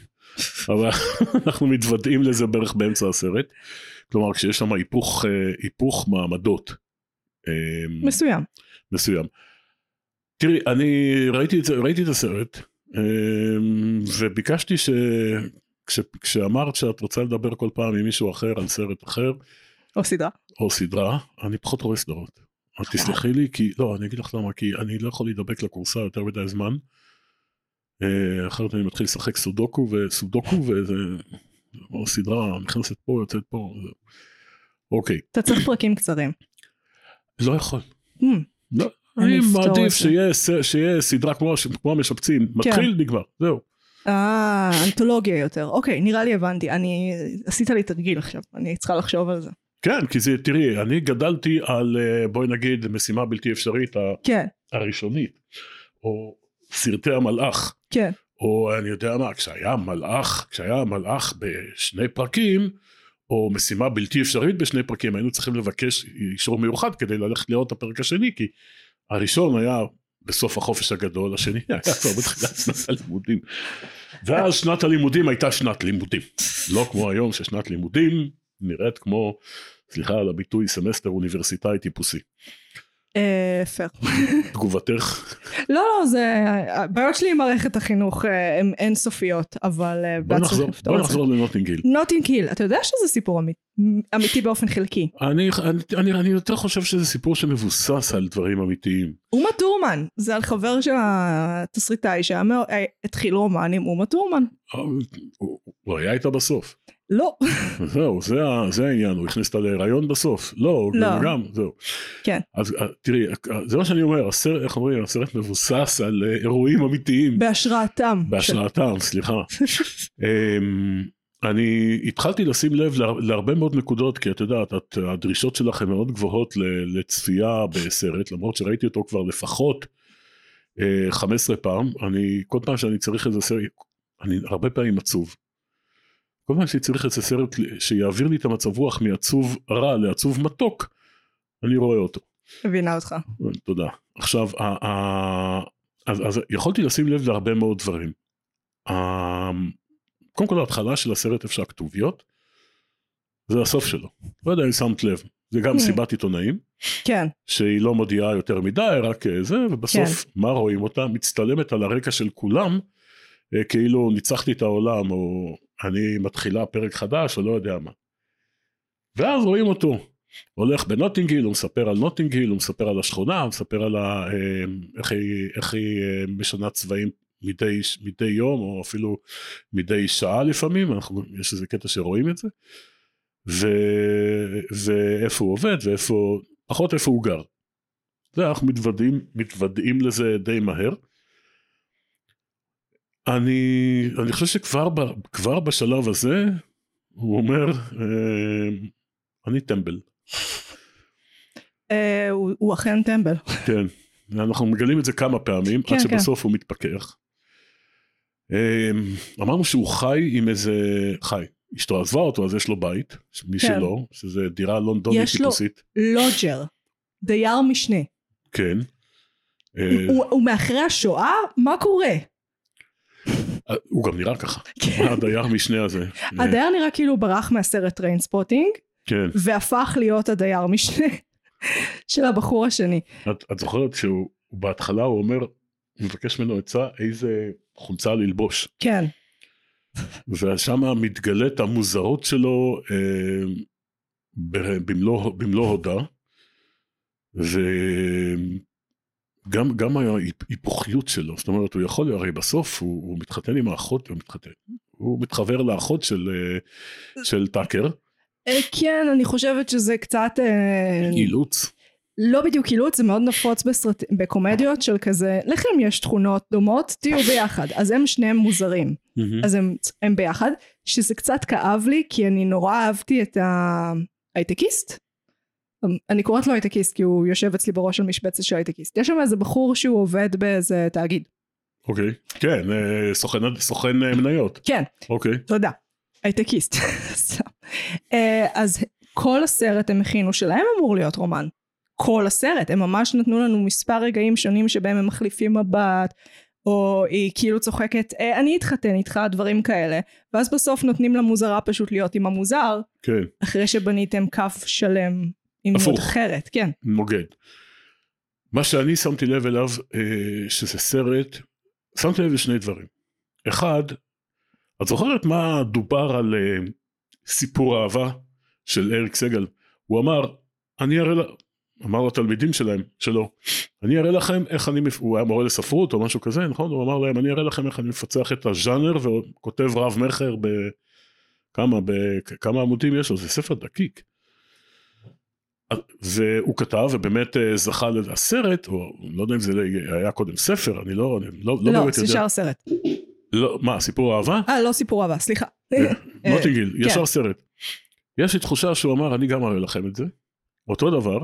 אבל (laughs) אנחנו מתוודעים לזה בערך באמצע הסרט. כלומר, כשיש שם היפוך, אה, היפוך מעמדות מסוים. מסוים. תראי, אני ראיתי את, זה, ראיתי את הסרט, אה, וביקשתי ש... כש, כשאמרת שאת רוצה לדבר כל פעם עם מישהו אחר על סרט אחר, או סדרה. או סדרה, אני פחות רואה סדרות. אבל תסלחי לי, כי, לא, אני אגיד לך למה, כי אני לא יכול להידבק לכורסה יותר מדי זמן. אה, אחרת אני מתחיל לשחק סודוקו וסודוקו, וזה, או סדרה נכנסת פה, יוצאת פה. אוקיי, אתה צריך פרקים קצרים. לא יכול. Hmm, לא, אני מעדיף. שיהיה, סדרה כמו, המשפצים, מתחיל, נגמר, זהו. אה, אנתולוגיה יותר. אוקיי, נראה לי הבנתי. אני... עשית לי תרגיל עכשיו, אני צריכה לחשוב על זה. כן, כי זה, תראי, אני גדלתי על, אה, בואי נגיד, משימה בלתי אפשרית כן, הראשונית, או סרטי המלאך. כן. או אני יודע מה, כשהיה מלאך, כשהיה מלאך בשני פרקים, או משימה בלתי אפשרית בשני פרקים, היינו צריכים לבקש אישור מיוחד כדי ללכת לראות את הפרק השני, כי הראשון היה בסוף החופש הגדול, השני היה כבר (laughs) בתחילת שנת הלימודים. ואז שנת הלימודים הייתה שנת לימודים. לא כמו היום ששנת לימודים נראית כמו, סליחה על הביטוי, סמסטר אוניברסיטאי טיפוסי. אה, פייר. (laughs) תגובתך? לא, לא, זה... הבעיות שלי עם מערכת החינוך אה, הן אינסופיות, אבל אה, בוא נחזור, בוא. נחזור לנוטינג היל. נוטינג היל, אתה יודע שזה סיפור אמית- אמיתי באופן חלקי. אני, יותר חושב שזה סיפור שמבוסס על דברים אמיתיים. אומה טורמן, זה על חבר של התסריטאי שהתחיל רומן עם אומה טורמן. הוא היה איתה בסוף. לא, (laughs) זהו, זה, זה העניין, הוא הכניס אותה להיריון בסוף. לא, לא. גם, זהו. כן. אז אה, תראי, אה, זה מה שאני אומר, הסרט, איך אומרים, הסרט מבוסס על אה, אירועים אמיתיים. בהשראתם. בהשראתם, (laughs) סליחה. (laughs) אמ, אני התחלתי לשים לב לה- להרבה מאוד נקודות, כי את יודעת, את, הדרישות שלך הן מאוד גבוהות לצפייה בסרט, למרות שראיתי אותו כבר לפחות אה, 15 פעם, אני, כל פעם שאני צריך איזה סרט, אני הרבה פעמים עצוב. כל פעם שאני צריך איזה סרט שיעביר לי את המצב רוח מעצוב רע לעצוב מתוק, אני רואה אותו. מבינה אותך. תודה. עכשיו, ה- ה- אז, אז יכולתי לשים לב להרבה מאוד דברים. ה- קודם כל ההתחלה של הסרט איפה שהכתוביות, זה הסוף שלו. לא יודע אם שמת לב, זה גם Hmm. סיבת עיתונאים, כן, שהיא לא מודיעה יותר מדי, רק אה, זה, ובסוף מה רואים אותה? מצטלמת על הרקע של כולם, אה, כאילו ניצחתי את העולם, או אני מתחילה פרק חדש, או לא יודע מה. ואז רואים אותו, הולך בנוטינגיל, הוא מספר על נוטינגיל, הוא מספר על השכונה, הוא מספר על ה, אה, איך היא, איך היא אה, משנה צבעים מדי, מדי יום, או אפילו מדי שעה לפעמים, אנחנו, יש איזה קטע שרואים את זה, ו, ואיפה הוא עובד, ואיפה, פחות איפה הוא גר. זה אנחנו מתוודעים, מתוודעים לזה די מהר. אני, אני חושב שכבר ב, כבר בשלב הזה, הוא אומר, אה, אני טמבל. אה, הוא הוא אכן טמבל. כן, אנחנו מגלים את זה כמה פעמים, כן, עד כן. שבסוף הוא מתפכח. אמ, אמרנו שהוא חי עם איזה, חי, אשתו עזבה אותו אז יש לו בית, משלו, שזה דירה לונדונית כן. יש לו- טיפוסית, lodger. דייר משנה. כן. אה, הוא הוא מאחרי השואה? מה קורה? אה, הוא גם נראה ככה, כן. הדייר משנה הזה. (laughs) הדייר נראה כאילו ברח מהסרט טריינספוטינג, כן. והפך להיות הדייר משנה (laughs) של הבחור השני. את, את זוכרת שהוא בהתחלה הוא אומר, מבקש ממנו עצה איזה חולצה ללבוש. כן, ושם מתגלית המוזרות שלו אה, במלוא, במלוא הודה. וגם גם ההיפוכיות שלו, זאת אומרת הוא יכול, הרי בסוף הוא, הוא מתחתן עם האחות, הוא מתחתן, הוא מתחבר לאחות של, אה, של טאקר, אה, כן, אני חושבת שזה קצת... אה, אילוץ. לא בדיוק אילוץ, זה מאוד נפוץ בסרט... בקומדיות של כזה, לכם יש תכונות דומות, תהיו ביחד. אז הם שניהם מוזרים. אז הם, הם ביחד, שזה קצת כאב לי, כי אני נורא אהבתי את ההייטקיסט. אני קוראת לו הייטקיסט כי הוא יושב אצלי בראש של משבצת של הייטקיסט. יש שם איזה בחור שהוא עובד באיזה תאגיד. אוקיי, כן, אה, סוכן, סוכן אה, מניות, כן, אוקיי, תודה. הייטקיסט. (laughs) אה, אז כל הסרט הם הכינו שלהם אמור להיות רומן. כל הסרט. הם ממש נתנו לנו מספר רגעים שונים שבהם הם מחליפים מבט, או היא כאילו צוחקת, "אה, אני אתחתן איתך, דברים כאלה. ואז בסוף נותנים למוזרה פשוט להיות עם המוזר, כן, אחרי שבניתם כף שלם עם. דמות אחרת. כן. נוגד. מה שאני שמתי לב אליו, אה, שזה סרט, שמתי לב לשני דברים. אחד, את זוכרת מה דובר על אה, סיפור אהבה של אריק סגל? הוא אמר, אני אראה, אמר לתלמידים שלהם, שלו, אני אראה לכם איך אני, הוא היה מורה לספרות או משהו כזה, נכון? הוא אמר להם, אני אראה לכם איך אני מפצח את הז'אנר, וכותב רב מכר בכמה, בכמה עמודים יש לו, זה ספר דקיק. והוא כתב ובאמת אה, זכה לסרט, או לא יודע אם זה היה קודם ספר, אני לא, אני לא, לא, לא, באמת זה יודע. ישר סרט. לא, מה, סיפור אהבה? אה, לא סיפור אהבה, סליחה. (laughs) נוטינגיל, כן. ישר סרט. יש לי תחושה שהוא אמר, אני גם אראה לכם את זה. אותו דבר,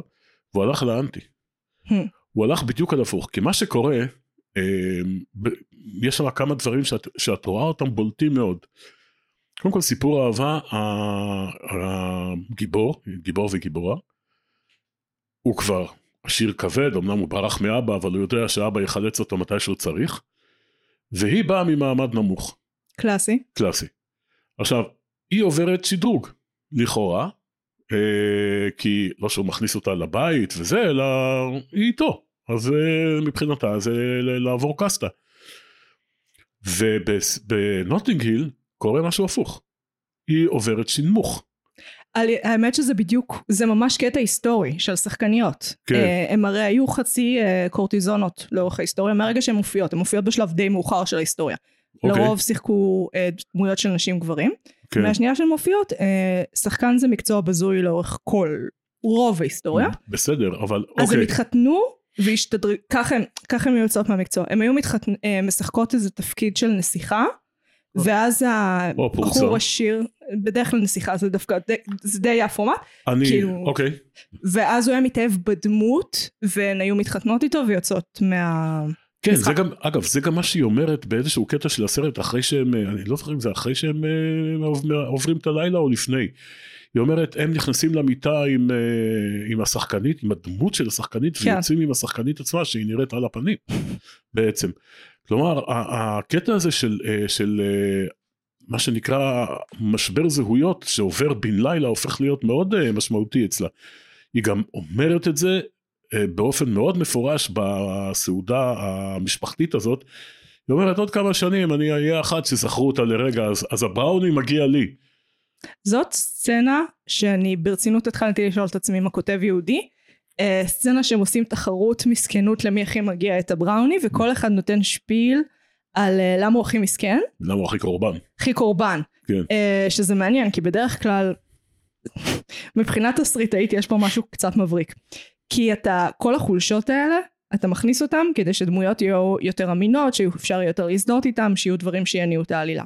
והוא הלך לאנטי. Hmm. הוא הלך בדיוק על הפוך, כי מה שקורה, אה, ב- יש שם כמה דברים שאת, שאת רואה אותם בולטים מאוד. קודם כל סיפור אהבה, הגיבור, גיבור וגיבורה, הוא כבר עשיר כבד, אמנם הוא ברח מאבא, אבל הוא יודע שאבא יחלץ אותו מתי שהוא צריך, והיא באה ממעמד נמוך. קלאסי. קלאסי. עכשיו, היא עוברת שדרוג, לכאורה, אה, כי לא שהוא מכניס אותה לבית וזה, אלא היא איתו. אז אה, מבחינתה זה לעבור קסטה. ובנוטינג היל קורה משהו הפוך. היא עוברת שינמוך. על- האמת שזה בדיוק, זה ממש קטע היסטורי של שחקניות. כן. אה, הם הרי היו חצי אה, קורטיזונות לאורך ההיסטוריה, מהרגע שהן מופיעות, הן מופיעות בשלב די מאוחר של ההיסטוריה. אוקיי. לרוב שיחקו אה, דמויות של נשים גברים. כן. מהשנייה שהן מופיעות, אה, שחקן זה מקצוע בזוי לאורך כל, רוב ההיסטוריה. בסדר, אבל אז הם אוקיי. התחתנו והשתדרגו, ככה היו יוצאות מהמקצוע. הם היו מתחתנ... אה, משחקות איזה תפקיד של נסיכה, ואז או פרוסה. הבחור השיר, בדרך כלל נסיכה זה דווקא, זה די הפורמט, אני, כאילו- אוקיי. ואז הוא היה מתאהב בדמות, והן היו מתחתנות איתו ויוצאות מה... כן, משחק. זה גם, אגב, זה גם מה שהיא אומרת באיזשהו קטע של הסרט, אחרי שהם, אה, אני לא זוכר אם זה אחרי שהם אה, עוב- עוברים את הלילה או לפני. היא אומרת, הם נכנסים למיטה עם, אה, עם השחקנית, עם הדמות של השחקנית, כן. ויוצאים עם השחקנית עצמה, שהיא נראית על הפנים, בעצם. כלומר, הקטע הזה של, אה, של אה, מה שנקרא משבר זהויות, שעובר בן לילה, הופך להיות מאוד אה, משמעותי אצלה. היא גם אומרת את זה באופן מאוד מפורש בסעודה המשפחתית הזאת. היא אומרת עוד כמה שנים אני אהיה אחת שזכרו אותה לרגע אז, אז הבראוני מגיע לי. זאת סצנה שאני ברצינות התחלתי לשאול את עצמי אם הכותב יהודי. אה, סצנה שהם עושים תחרות מסכנות למי הכי מגיע את הבראוני, וכל אחד נותן שפיל על אה, למה הוא הכי מסכן, למה הוא הכי קורבן? הכי קורבן. כן. אה, שזה מעניין, כי בדרך כלל, (laughs) מבחינת תסריטאית יש פה משהו קצת מבריק. כי אתה, כל החולשות האלה, אתה מכניס אותם כדי שדמויות יהיו יותר אמינות, שאפשר יותר להזדהות איתם, שיהיו דברים שיניעו את העלילה.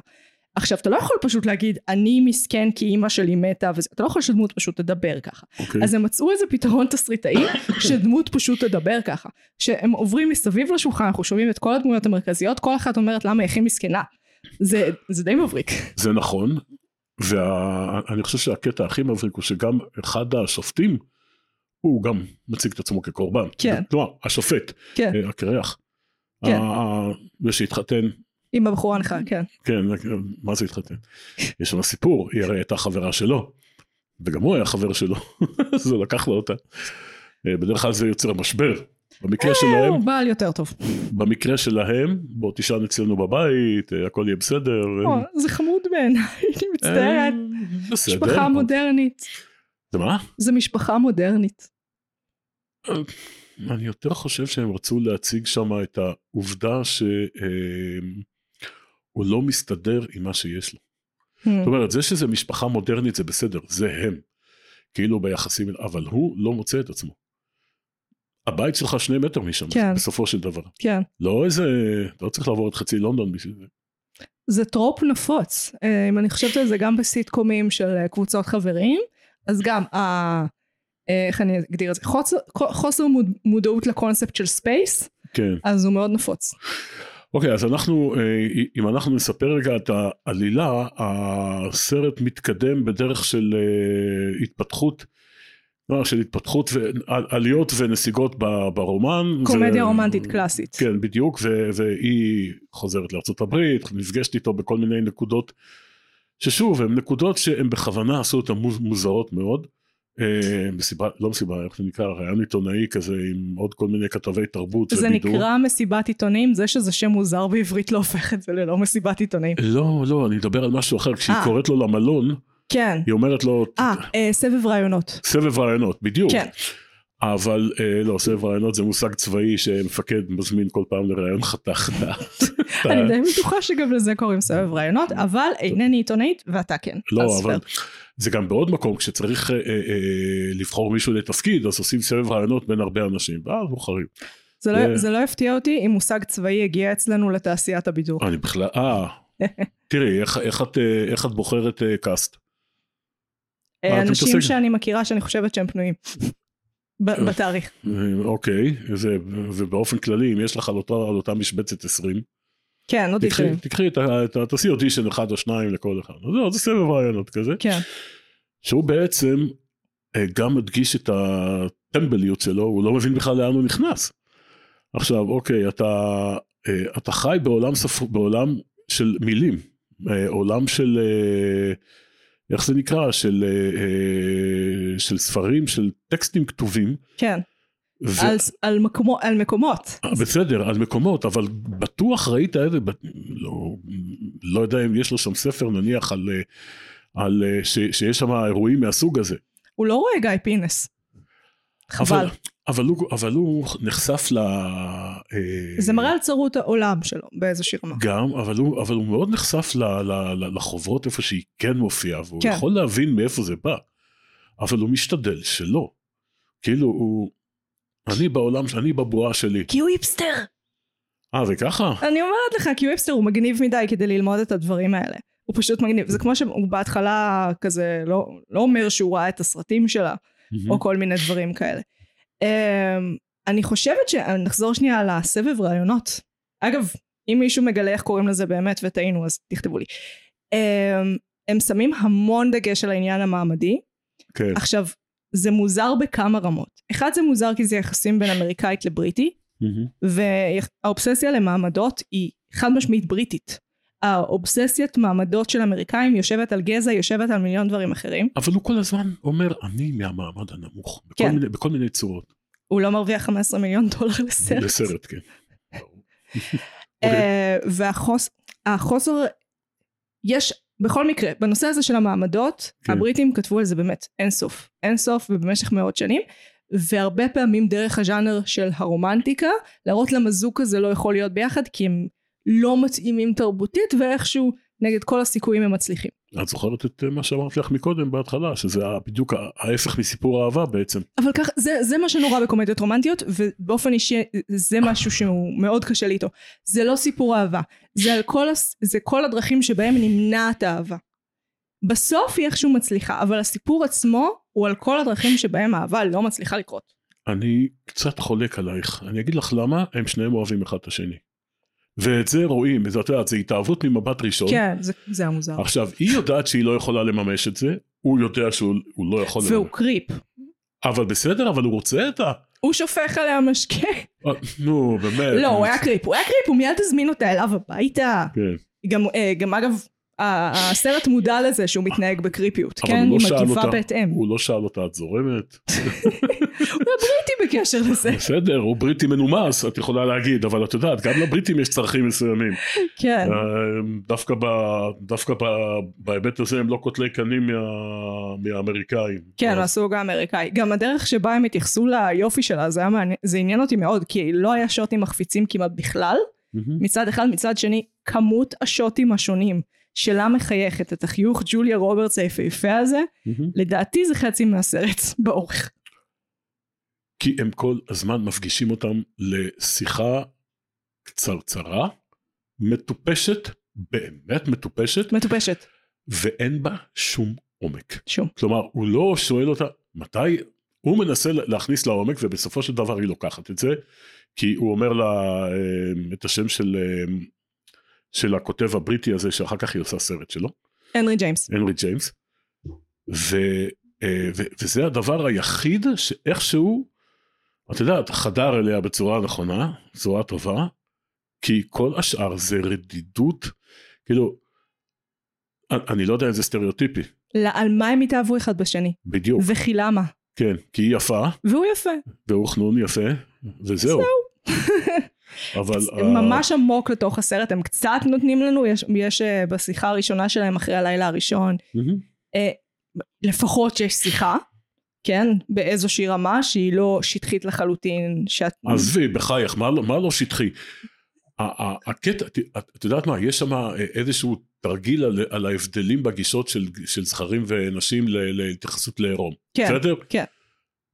עכשיו, אתה לא יכול פשוט להגיד, אני מסכן כי אימא שלי מתה, וזה, אתה לא יכול שדמות פשוט תדבר ככה. אוקיי. אז הם מצאו איזה פתרון תסריטאי, (coughs) שדמות פשוט תדבר ככה. שהם עוברים מסביב לשולחן, אנחנו שומעים את כל הדמויות המרכזיות, כל אחת אומרת למה היא הכי מסכנה. זה, זה די מבריק. זה נכון, ואני חושב שהקטע הכי מבריק הוא שגם אחד השופטים, הוא גם מציג את עצמו כקורבן. כן. כלומר, השופט, כן. אה, הקרח. כן. זה שהתחתן עם הבחורה הנכה, כן. כן, מה זה התחתן? יש שם סיפור, היא הרי הייתה חברה שלו, וגם הוא היה חבר שלו, (laughs) אז הוא לקח לה אותה. אה, בדרך כלל זה יוצר משבר. במקרה אה, שלהם, הוא בעל יותר טוב. במקרה שלהם, בוא תישן אצלנו בבית, אה, הכל יהיה בסדר. זה חמוד בעיניי, (laughs) אני מצטערת. בסדר. משפחה מודרנית. זה מה? זה משפחה מודרנית. אני יותר חושב שהם רצו להציג שם את העובדה שהוא לא מסתדר עם מה שיש לו. Hmm. זאת אומרת, זה שזה משפחה מודרנית זה בסדר, זה הם. כאילו ביחסים, אבל הוא לא מוצא את עצמו. הבית שלך שני מטר משם, כן. בסופו של דבר. כן. לא איזה, לא צריך לעבור את חצי לונדון בשביל זה. זה trope נפוץ. אה, אם אני חושבת על זה גם בסיטקומים של אה, קבוצות חברים, אז גם, ה- אה, איך אני אגדיר את זה? חוסר, חוסר מוד- מודעות לקונספט של space, כן. אז הוא מאוד נפוץ. אוקיי, אז אנחנו, אה, אם אנחנו נספר רגע את העלילה, הסרט מתקדם בדרך של אה, התפתחות, לא, של התפתחות, ו- עליות ונסיגות ברומן. קומדיה ו- רומנטית קלאסית. כן, בדיוק, ו- והיא חוזרת הברית, נפגשת איתו בכל מיני נקודות, ששוב, הן נקודות שהן בכוונה עשו אותן מוז- מוזרות מאוד. אה, מסיבה, לא מסיבה, איך זה נקרא, ראיון עיתונאי כזה עם עוד כל מיני כתבי תרבות זה ובידור. נקרא מסיבת עיתונים, זה שזה שם מוזר בעברית לא הופך את זה ללא מסיבת עיתונים. לא, לא, אני מדבר על משהו אחר, כשהיא אה. קוראת לו למלון, כן. היא אומרת לו, אה, אה, סבב רעיונות. סבב רעיונות, בדיוק. כן. אבל אה, לא, סבב רעיונות זה מושג צבאי שמפקד מזמין כל פעם לראיון חתך. (laughs) אני די בטוחה שגם לזה קוראים סבב רעיונות, אבל אינני עיתונאית ואתה כן. לא, אבל. זה גם בעוד מקום, כשצריך אה, אה, לבחור מישהו לתפקיד, אז עושים סבב רעיונות בין הרבה אנשים, ואז בוחרים. זה לא- זה- לא יפתיע אותי אם מושג צבאי הגיע אצלנו לתעשיית הבידור. אני בכלל, אה, (laughs) תראי, איך, איך, את, איך את בוחרת קאסט? אנשים? שאני מכירה שאני חושבת שהם פנויים. בתאריך. אוקיי, זה, ובאופן כללי, אם יש לך על אותה, על אותה משבצת 20, כן, תקחי, תקראי. תקחי את ה... תעשי אודישן אחד או שניים לכל אחד. זהו, זה סבב רעיונות כזה. כן. שהוא בעצם אה, גם מדגיש את הטמבליות שלו, הוא לא מבין בכלל לאן הוא נכנס. עכשיו, אוקיי, אתה, אה, אתה חי בעולם, ספר, בעולם של מילים, אה, עולם של, איך זה נקרא? של, אה, אה, של ספרים, של טקסטים כתובים. כן. ו- על על מקומו- על מקומות. אה, בסדר, על מקומות, אבל בטוח ראית איזה, ב- לא, לא יודע אם יש לו שם ספר נניח על, על ש, שיש שם אירועים מהסוג הזה. הוא לא רואה גיא פינס. חבל. אבל, אבל, הוא, אבל הוא נחשף ל... אה, זה מראה על צרות העולם שלו באיזושהי רמה. גם, אבל הוא, אבל הוא מאוד נחשף ל, ל, ל, לחוברות איפה שהיא כן מופיעה, והוא כן. יכול להבין מאיפה זה בא, אבל הוא משתדל שלא. כאילו הוא... אני בעולם, אני בבועה שלי. כי הוא היפסטר. אה, זה ככה? אני אומרת לך, כי הוא היפסטר הוא מגניב מדי כדי ללמוד את הדברים האלה. הוא פשוט מגניב. זה כמו שהוא בהתחלה כזה לא, לא אומר שהוא ראה את הסרטים שלה, או כל מיני דברים כאלה. Um, אני חושבת שנחזור שנייה לסבב רעיונות. אגב, אם מישהו מגלה איך קוראים לזה באמת וטעינו אז תכתבו לי. Um, הם שמים המון דגש על העניין המעמדי. כן. עכשיו, זה מוזר בכמה רמות. אחד זה מוזר כי זה יחסים בין אמריקאית לבריטי. והאובססיה למעמדות היא חד משמעית בריטית. האובססיית מעמדות של אמריקאים יושבת על גזע, יושבת על מיליון דברים אחרים. אבל הוא כל הזמן אומר, אני מהמעמד הנמוך. בכל, כן. מיני, בכל מיני צורות. הוא לא מרוויח 15 מיליון דולר לסרט. לסרט, כן. (laughs) אה, והחוסר, יש, בכל מקרה, בנושא הזה של המעמדות, כן. הבריטים כתבו על זה באמת אין סוף. אין סוף ובמשך מאות שנים. והרבה פעמים דרך הז'אנר של הרומנטיקה, להראות למה זוג כזה לא יכול להיות ביחד, כי הם לא מתאימים תרבותית, ואיכשהו נגד כל הסיכויים הם מצליחים. את זוכרת את אה, מה שאמרתי לך מקודם בהתחלה, שזה בדיוק ההפך מסיפור אהבה בעצם. אבל ככה, זה, זה מה שנורא בקומדיות רומנטיות, ובאופן אישי זה משהו שהוא מאוד קשה לי איתו. זה לא סיפור אהבה, זה, על כל, זה כל הדרכים שבהם נמנעת האהבה. בסוף היא איכשהו מצליחה, אבל הסיפור עצמו הוא על כל הדרכים שבהם האהבה לא מצליחה לקרות. אני קצת חולק עלייך, אני אגיד לך למה, הם שניהם אוהבים אחד את השני. ואת זה רואים, את יודעת, זה התאהבות ממבט ראשון. כן, זה, זה היה מוזר. עכשיו, היא יודעת שהיא לא יכולה לממש את זה, הוא יודע שהוא הוא לא יכול והוא לממש. קריפ. אבל בסדר, אבל הוא רוצה את ה... הוא שופך עליה משקה. אה, נו, באמת. לא, הוא היה קריפ, הוא היה קריפ, הוא מיד הזמין אותה אליו הביתה. כן. גם, אה, גם אגב, הסרט מודע לזה שהוא מתנהג בקריפיות, כן? הוא לא שאל מגיבה בהתאם. הוא לא שאל אותה, את זורמת? הוא בריטי בקשר לזה. בסדר, הוא בריטי מנומס, את יכולה להגיד, אבל את יודעת, גם לבריטים יש צרכים מסוימים. כן. אה, דווקא, בהיבט הזה הם לא קוטלי קנים מה, מהאמריקאים. כן, הסוג האמריקאי. גם הדרך שבה הם התייחסו ליופי שלה, זה, עניין אותי מאוד, כי לא היה שוטים מחפיצים כמעט בכלל. מצד אחד, מצד שני, כמות השוטים השונים שלה מחייכת, את החיוך ג'וליה רוברטס היפהפה הזה, מהמם. לדעתי זה חצי מהסרט (laughs) באורך. כי הם כל הזמן מפגישים אותם לשיחה קצרצרה, מטופשת, באמת מטופשת, מטופשת. ואין בה שום עומק. שום. כלומר, הוא לא שואל אותה מתי, הוא מנסה להכניס לעומק ובסופו של דבר היא לוקחת את זה, כי הוא אומר לה אה, את השם של, אה, של הכותב הבריטי הזה שאחר כך היא עושה סרט שלו, הנרי ג'יימס. הנרי ג'יימס, ו, אה, ו, וזה הדבר היחיד שאיכשהו, את יודעת, חדר אליה בצורה נכונה, בצורה טובה, כי כל השאר זה רדידות, כאילו, אני- לא יודע אם זה סטריאוטיפי, לא, על מה הם התאהבו אחד בשני? בדיוק, וכי למה? כן, כי היא יפה, והוא יפה. והוא חנון יפה, וזהו. (laughs) אבל... אה, ממש עמוק לתוך הסרט, הם קצת נותנים לנו, יש, יש אה, בשיחה הראשונה שלהם אחרי הלילה הראשון. אה, לפחות שיש שיחה, כן? באיזושהי רמה שהיא לא שטחית לחלוטין, שאת... עזבי, בחייך, מה לא- מה לא שטחי? הקטע, את- יודעת מה, יש שם אה, איזשהו תרגיל על, על ההבדלים בגישות של, של זכרים ונשים להתייחסות לעירום. כן, בסדר? כן.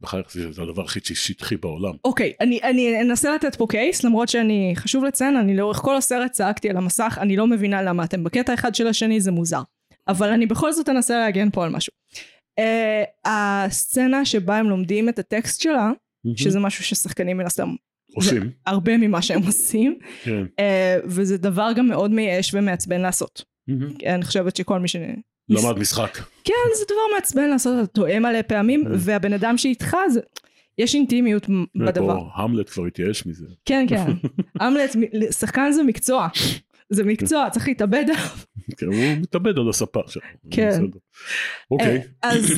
בחייך זה זה הדבר הכי שטחי בעולם. אוקיי, אני, אני אנסה לתת פה קייס, למרות שאני, חשוב לציין, אני לאורך כל הסרט צעקתי על המסך, אני לא מבינה למה אתם בקטע אחד של השני, זה מוזר. אבל אני בכל זאת אנסה להגן פה על משהו. Uh, הסצנה שבה הם לומדים את הטקסט שלה, שזה משהו ששחקנים מן הסתם עושים, הרבה ממה שהם עושים, כן. uh, וזה דבר גם מאוד מייאש ומעצבן לעשות. מהמם. אני חושבת שכל מי ש... למד משחק. כן, זה דבר מעצבן לעשות, אתה טועה מלא פעמים, כן. והבן אדם שאיתך, זה... יש אינטימיות בדבר. המלט כבר התייאש מזה. כן, כן. (laughs) אמלט, מ- שחקן זה מקצוע. זה מקצוע, צריך להתאבד עליו. כן, הוא מתאבד על הספה עכשיו. כן. אוקיי. אה, אז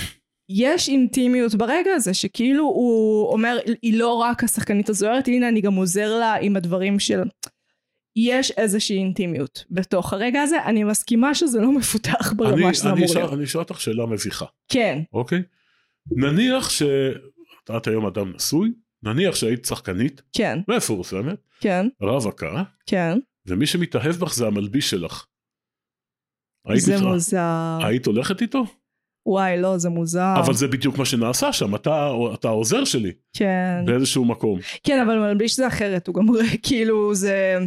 יש אינטימיות ברגע הזה, שכאילו הוא אומר, היא לא רק השחקנית הזוהרת, הנה אני גם עוזר לה עם הדברים של... יש איזושהי אינטימיות בתוך הרגע הזה, אני מסכימה שזה לא מפותח אני- ברמה שזה אני אמור להיות. אני אשאל אותך שאלה מביכה. כן, אוקיי? נניח שאת היום אדם נשוי, נניח שהיית שחקנית כן, מפורסמת, כן, רווקה, כן. ומי שמתאהב בך זה המלביש שלך. היית זה מתרא- מוזר. היית הולכת איתו? וואי, לא, זה מוזר. אבל זה בדיוק מה שנעשה שם, אתה, אתה העוזר שלי כן. באיזשהו מקום. כן, אבל מלביש זה אחרת, הוא גם כאילו זה...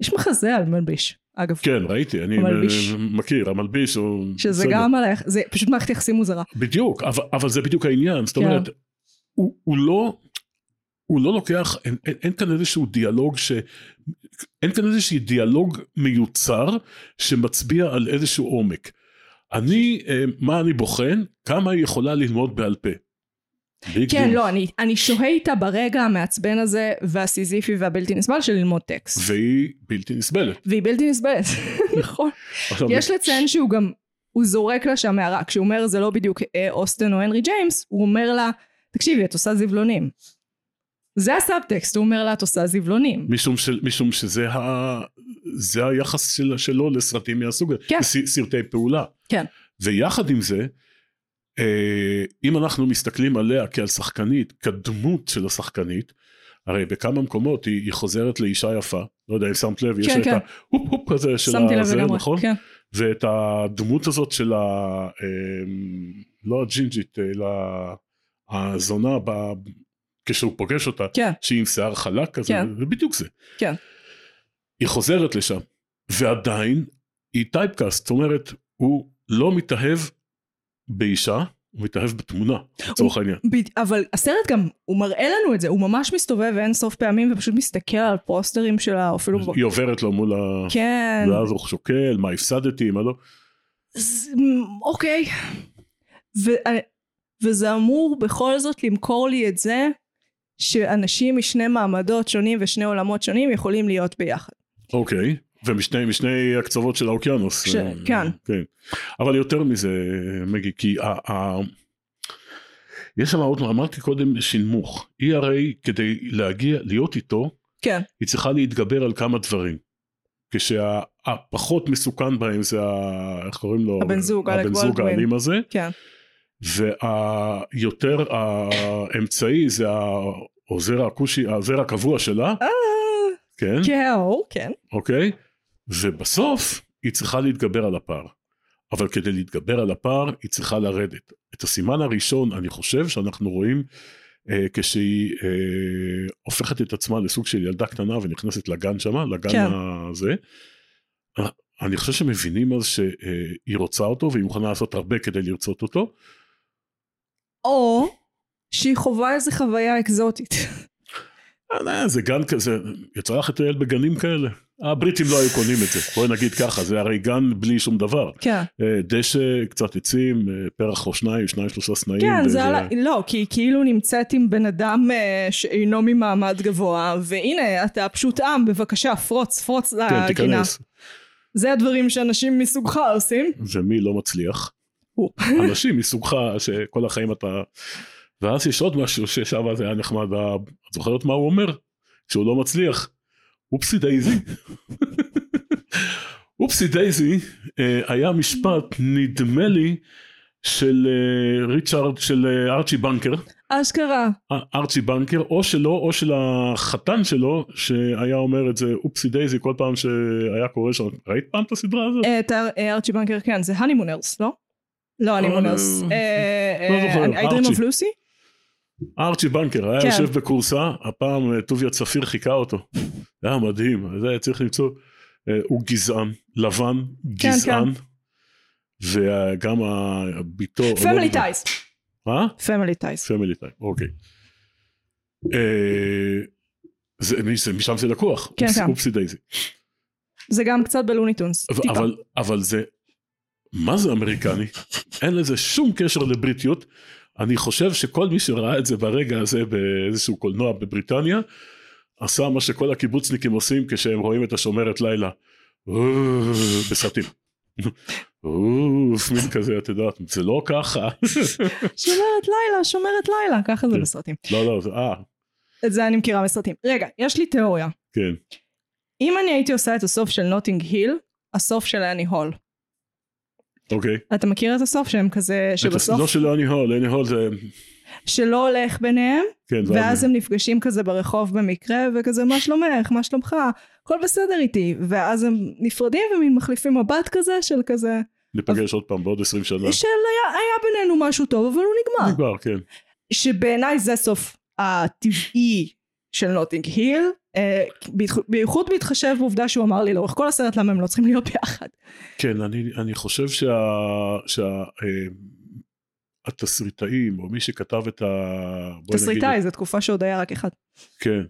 יש מחזה על מלביש, אגב. כן, ראיתי, אני המלביש. מ- מכיר, המלביש הוא... שזה בסדר. גם עליך, זה פשוט מערכת יחסים מוזרה. בדיוק, אבל, אבל זה בדיוק העניין, זאת כן. אומרת, הוא, הוא לא... הוא לא לוקח, אין, אין, אין כאן איזשהו דיאלוג ש... אין כאן איזשהו דיאלוג מיוצר שמצביע על איזשהו עומק. אני, אה, מה אני בוחן? כמה היא יכולה ללמוד בעל פה. big כן, דיל. לא, אני, אני שוהה איתה ברגע המעצבן הזה, והסיזיפי והבלתי נסבל של ללמוד טקסט. והיא בלתי נסבלת. והיא בלתי נסבלת, (laughs) נכון. יש לציין שהוא גם, הוא זורק לה שם הערה, כשהוא אומר זה לא בדיוק אה, אוסטן או הנרי ג'יימס, הוא אומר לה, תקשיבי, את עושה זבלונים. זה הסאבטקסט, הוא אומר לה, את עושה זבלונים. משום, ש, משום שזה ה, זה היחס של, שלו לסרטים מהסוג הזה, כן. ס- סרטי פעולה. כן. ויחד עם זה, אם אנחנו מסתכלים עליה כעל שחקנית, כדמות של השחקנית, הרי בכמה מקומות היא, היא חוזרת לאישה יפה, לא יודע אם שמת לב, יש כן, לה כן. את ההופ הופ כזה של הזה, נכון? כן. ואת הדמות הזאת של ה... אה, לא הג'ינג'ית, אלא הזונה ב... כשהוא פוגש אותה, כן. שהיא עם שיער חלק כזה, כן. זה בדיוק זה. כן. היא חוזרת לשם, ועדיין היא טייפקאסט, זאת אומרת, הוא לא מתאהב באישה, הוא מתאהב בתמונה, לצורך העניין. בד- אבל הסרט גם, הוא מראה לנו את זה, הוא ממש מסתובב אין סוף פעמים ופשוט מסתכל על פוסטרים שלה, או אפילו... ב- היא עוברת לו מול ה... כן, ואז הוא שוקל, מה הפסדתי, מה לא. אוקיי. ו- וזה אמור בכל זאת למכור לי את זה שאנשים משני מעמדות שונים ושני עולמות שונים יכולים להיות ביחד. אוקיי, ומשני משני הקצוות של האוקיינוס. ש- אה, כן. כן. אבל יותר מזה, מגי, כי ה- ה- יש שם עוד, אמרתי קודם, שינמוך. היא הרי כדי להגיע, להיות איתו, כן, היא צריכה להתגבר על כמה דברים. כשהפחות מסוכן בהם זה ה... איך קוראים לו? הבן זוג, אלק הבן זוג. האלים הזה. כן. והיותר האמצעי זה העוזר הכושי, העוזר הקבוע שלה. אה, כן. כן, כן. אוקיי? ובסוף היא צריכה להתגבר על הפער. אבל כדי להתגבר על הפער היא צריכה לרדת. את הסימן הראשון אני חושב שאנחנו רואים אה, כשהיא אה, הופכת את עצמה לסוג של ילדה קטנה ונכנסת לגן שמה, לגן כן. הזה. אה, אני חושב שמבינים אז שהיא רוצה אותו והיא מוכנה לעשות הרבה כדי לרצות אותו. או שהיא חווה איזה חוויה אקזוטית. אה, זה גן כזה, יצא לך לטייל בגנים כאלה? הבריטים לא היו קונים את זה, בואי נגיד ככה, זה הרי גן בלי שום דבר. כן. אה, דשא, קצת עצים, אה, פרח או שניים, שניים שלושה סנאים. כן, וזה- זה עלה, לא, כי כאילו נמצאת עם בן אדם אה, שאינו ממעמד גבוה, והנה, אתה פשוט עם, בבקשה, פרוץ, פרוץ כן, לגינה. תיכנס. זה הדברים שאנשים מסוגך עושים. ומי לא מצליח? (laughs) אנשים מסוגך שכל החיים אתה... ואז יש עוד משהו ששם זה היה נחמד, את זוכרת מה הוא אומר? כשהוא לא מצליח, oopsie daisy. oopsie daisy אה, היה משפט, נדמה לי, של אה, ריצ'רד, של אה, ארצ'י בנקר. אשכרה. ארצ'י בנקר, או שלו או של החתן שלו, שהיה אומר את זה oopsie daisy כל פעם שהיה קורה שם. ראית פעם את הסדרה הזאת? את ארצ'י בנקר, כן, זה Honeymooners, לא? לא Honeymooners. לא I Dream of Lucy? ארצ'י בנקר היה כן. יושב בכורסה, הפעם אה, טוביה צפיר חיקה אותו. זה היה מדהים, זה היה צריך למצוא. אה, הוא גזען, לבן, כן, גזען. וגם הביתו... Family Ties. מה? Family Ties. Family Time, אוקיי. אה, זה, משם זה לקוח, כן, כן. oopsie daisy. זה גם קצת ב Looney Tunes. אבל, אבל זה, מה זה אמריקני? אין לזה שום קשר לבריטיות. אני חושב שכל מי שראה את זה ברגע הזה באיזשהו קולנוע בבריטניה, עשה מה שכל הקיבוצניקים עושים כשהם רואים את השומרת לילה. בסרטים. אוף, מין כזה, את יודעת, זה לא ככה. שומרת לילה, שומרת לילה, ככה זה כן. בסרטים. לא, לא, זה, אה, את זה אני מכירה בסרטים. רגע, יש לי תיאוריה. כן. אם אני הייתי עושה את הסוף של נוטינג היל, הסוף של אני הול. אוקיי. אתה מכיר את הסוף שהם כזה, שבסוף, לא של אני הול, אני הול זה... שלא הולך ביניהם, כן, ואז הם נפגשים כזה ברחוב במקרה, וכזה מה שלומך, מה שלומך, הכל בסדר איתי, ואז הם נפרדים ומין מחליפים מבט כזה של כזה, ניפגש עוד פעם בעוד 20 שנה. של היה, היה בינינו משהו טוב, אבל הוא נגמר. נגמר, כן. שבעיניי זה הסוף הטבעי של נוטינג היל, אה, בייחוד בהתחשב בעובדה שהוא אמר לי לאורך כל הסרט למה הם לא צריכים להיות ביחד. כן, אני, אני חושב שה... שה אה, או מי שכתב את ה... תסריטאי, זו תקופה שעוד היה רק אחד. כן.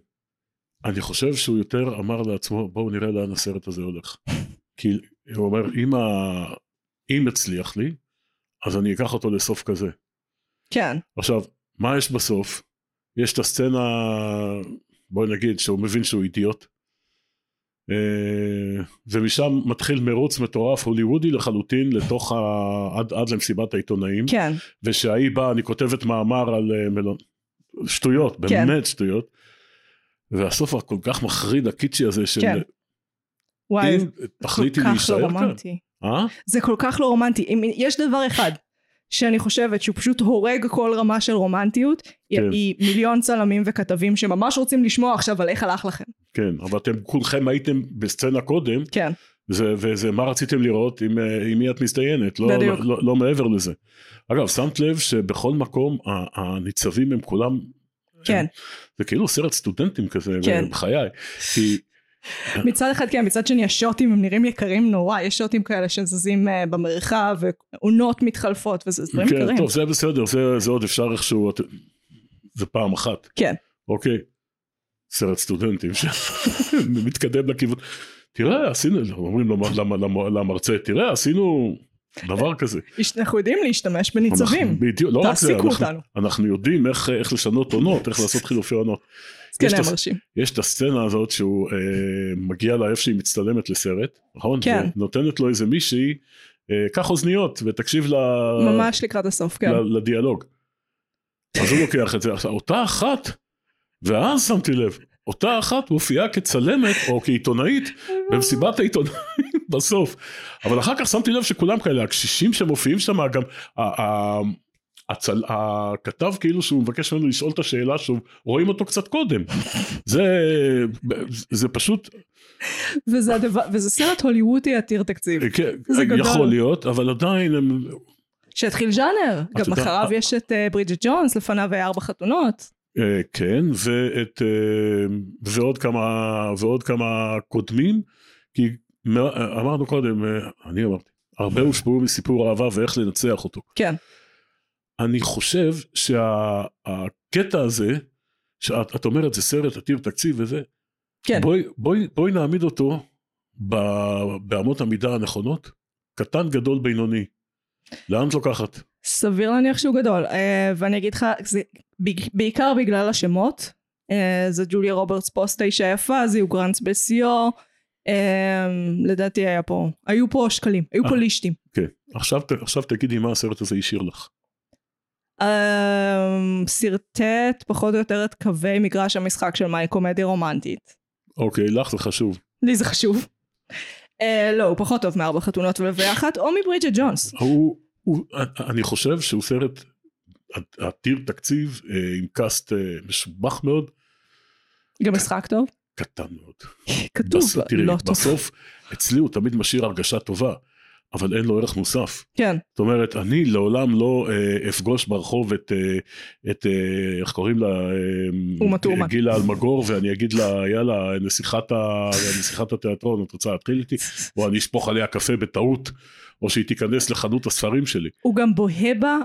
אני חושב שהוא יותר אמר לעצמו, בואו נראה לאן הסרט הזה הולך. (laughs) כי הוא אומר, אם, ה... אם יצליח לי, אז אני אקח אותו לסוף כזה. כן, עכשיו, מה יש בסוף? יש את הסצנה, בואי נגיד, שהוא מבין שהוא אידיוט. אה, ומשם מתחיל מרוץ מטורף הוליוודי לחלוטין לתוך ה... עד, עד למסיבת העיתונאים. כן, ושההיא באה, אני כותבת מאמר על אה, מלון... שטויות, כן. באמת שטויות. והסוף הכל כך מחריד הקיצ'י הזה של כן. וואי, זה כל כך לא. רומנטי. אה? זה כל כך לא רומנטי. אם יש דבר אחד שאני חושבת שהוא פשוט הורג כל רמה של רומנטיות, כן. היא מיליון צלמים וכתבים שממש רוצים לשמוע עכשיו על איך הלך לכם. כן, אבל אתם כולכם הייתם בסצנה קודם, כן, זה, וזה מה רציתם לראות עם, אה, עם מי את מזדיינת, לא. לא, לא, לא מעבר לזה. אגב, שמת לב שבכל מקום הניצבים הם כולם, כן. זה כאילו סרט סטודנטים כזה, כן. בחיי, כי מצד אחד כן, מצד שני השוטים הם נראים יקרים נורא, יש שוטים כאלה שזזים אה, במרחב ועונות מתחלפות וזה דברים כן, יקרים. טוב זה בסדר, זה, זה עוד אפשר איכשהו, את- זה פעם אחת. כן. אוקיי. סרט סטודנטים שמתקדם (laughs) לכיוון. תראה, עשינו, אומרים למ- למ- למ- למרצה, תראה, עשינו דבר כזה. אנחנו יודעים להשתמש בניצבים. בדיוק, לא רק זה, תעסיקו אנחנו- אותנו. אנחנו יודעים איך איך לשנות עונות, איך לעשות חילופי עונות. כן, היה מרשים. יש את הסצנה הזאת שהוא אה, מגיע לה איפה שהיא מצטלמת לסרט, נכון? כן. ונותנת לו איזה מישהי, אה, קח אוזניות ותקשיב ל... ממש לקראת הסוף, כן. ל- לדיאלוג. אז הוא לוקח את זה. אותה אחת, ואז שמתי לב, אותה אחת מופיעה כצלמת או כעיתונאית במסיבת העיתונאים (laughs) בסוף. אבל אחר כך שמתי לב שכולם כאלה, הקשישים שמופיעים שם, גם הצל... הכתב כאילו שהוא מבקש ממנו לשאול את השאלה שוב, רואים אותו קצת קודם. (laughs) זה, זה פשוט, וזה הדבר, וזה סרט הוליוודי עתיר תקציב. כן, זה גדול. יכול להיות, אבל עדיין הם, שהתחיל ז'אנר. גם אחריו יש את אה, ברידג'ט ג'ונס, לפניו היה ארבע חתונות. אה, כן, ואת, אה, ועוד כמה, ועוד כמה קודמים, כי אמרנו קודם, אה, אני אמרתי, הרבה הושפעו מסיפור אהבה ואיך לנצח אותו. כן. אני חושב שהקטע הזה, שאת את אומרת זה סרט עתיר תקציב וזה, כן. בואי, בואי, בואי נעמיד אותו ב, באמות המידה הנכונות, קטן גדול בינוני. לאן את לוקחת? סביר להניח שהוא גדול. אה, ואני אגיד לך, זה בעיקר בגלל השמות. אה, זה ג'וליה רוברטס פוסט האישה יפה, זה יו גרנט בשיאו. אה, לדעתי היה פה, היו פה שקלים, היו פה. לישטים. כן, עכשיו, ת- עכשיו תגידי מה הסרט הזה השאיר לך. אה, שרטט פחות או יותר את קווי מגרש המשחק של מהי קומדיה רומנטית. אוקיי, לך זה חשוב. לי זה חשוב. אה, לא, הוא פחות טוב מארבע חתונות ואחת, או מברידג'ט ג'ונס. אני חושב שהוא סרט עתיר תקציב אה, עם קאסט אה, משובח מאוד, גם משחק טוב. קטן מאוד. כתוב, לא טוב. בסוף אצלי הוא תמיד משאיר הרגשה טובה, אבל אין לו ערך מוסף. כן, זאת אומרת, אני לעולם לא אה, אפגוש ברחוב את, אה, את אה, איך קוראים לה? אה, אומה טורמן. גילה אלמגור, ואני אגיד לה, יאללה, נסיכת, ה, נסיכת התיאטרון, את רוצה להתחיל איתי? או אני אשפוך עליה קפה בטעות, או שהיא תיכנס לחנות הספרים שלי. הוא גם בוהה בה,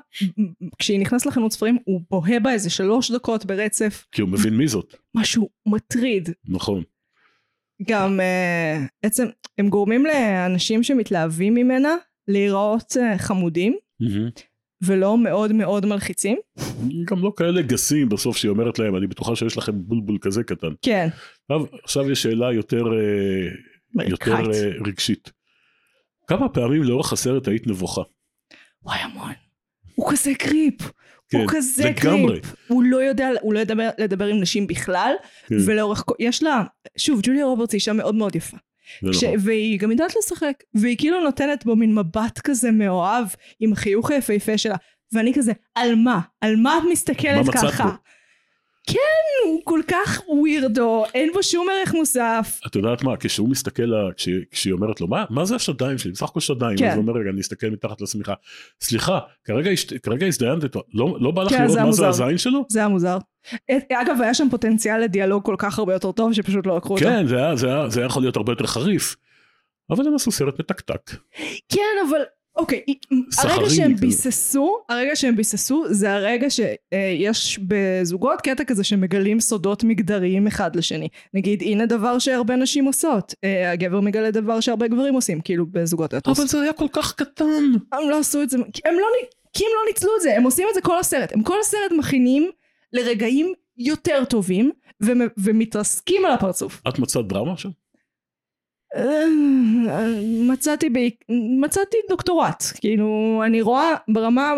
כשהיא נכנסת לחנות ספרים, הוא בוהה בה איזה שלוש דקות ברצף, כי הוא מבין מי זאת, משהו מטריד. נכון. גם אה, בעצם, הם גורמים לאנשים שמתלהבים ממנה להיראות אה, חמודים. ולא מאוד מאוד מלחיצים. גם לא כאלה גסים בסוף שהיא אומרת להם, אני בטוחה שיש לכם בולבול כזה קטן. כן. עכשיו, עכשיו יש שאלה יותר, אה, יותר רגשית. כמה פעמים לאורך הסרט היית נבוכה? וואי המון. הוא כזה קריפ. כן, הוא כזה לגמרי. קריפ. הוא לא יודע, הוא לא ידבר, לדבר עם נשים בכלל, כן, ולאורך, יש לה, שוב, ג'וליה רוברטס היא אישה מאוד מאוד יפה. ש... נכון. והיא גם יודעת לשחק, והיא כאילו נותנת בו מין מבט כזה מאוהב, עם החיוך היפהפה שלה, ואני כזה, על מה? על מה את מסתכלת מה ככה? בו? כן, הוא כל כך ווירדו, אין בו שום ערך מוסף. את יודעת מה, כשהוא מסתכל, לה- כשהיא- כשהיא אומרת לו, מה, מה זה השדיים שלי? בסך הכל שדיים. כן. אז הוא אומר, רגע, אני אסתכל מתחת לשמיכה. סליחה, כרגע, כרגע הזדיינת איתו, לא, לא בא לך כן, לראות זה מה זה המוזר. הזין שלו? זה היה מוזר. אגב, היה שם פוטנציאל לדיאלוג כל כך הרבה יותר טוב, שפשוט לא לקחו אותו. כן, זה היה, זה, היה, זה היה יכול להיות הרבה יותר חריף. אבל הם עשו סרט מתקתק. כן, אבל אוקיי, הרגע שהם כזה. ביססו, הרגע שהם ביססו זה הרגע שיש בזוגות קטע כזה שמגלים סודות מגדריים אחד לשני. נגיד, הנה דבר שהרבה נשים עושות. אה, הגבר מגלה דבר שהרבה גברים עושים, כאילו בזוגות אתרוס. אבל זה היה כל כך קטן. הם לא עשו את זה, הם לא, כי הם לא ניצלו את זה, הם עושים את זה כל הסרט. הם כל הסרט מכינים לרגעים יותר טובים, ומ- ומתרסקים על הפרצוף. את מצאת דרמה שם? מצאתי, ב... מצאתי דוקטורט, כאילו אני רואה ברמה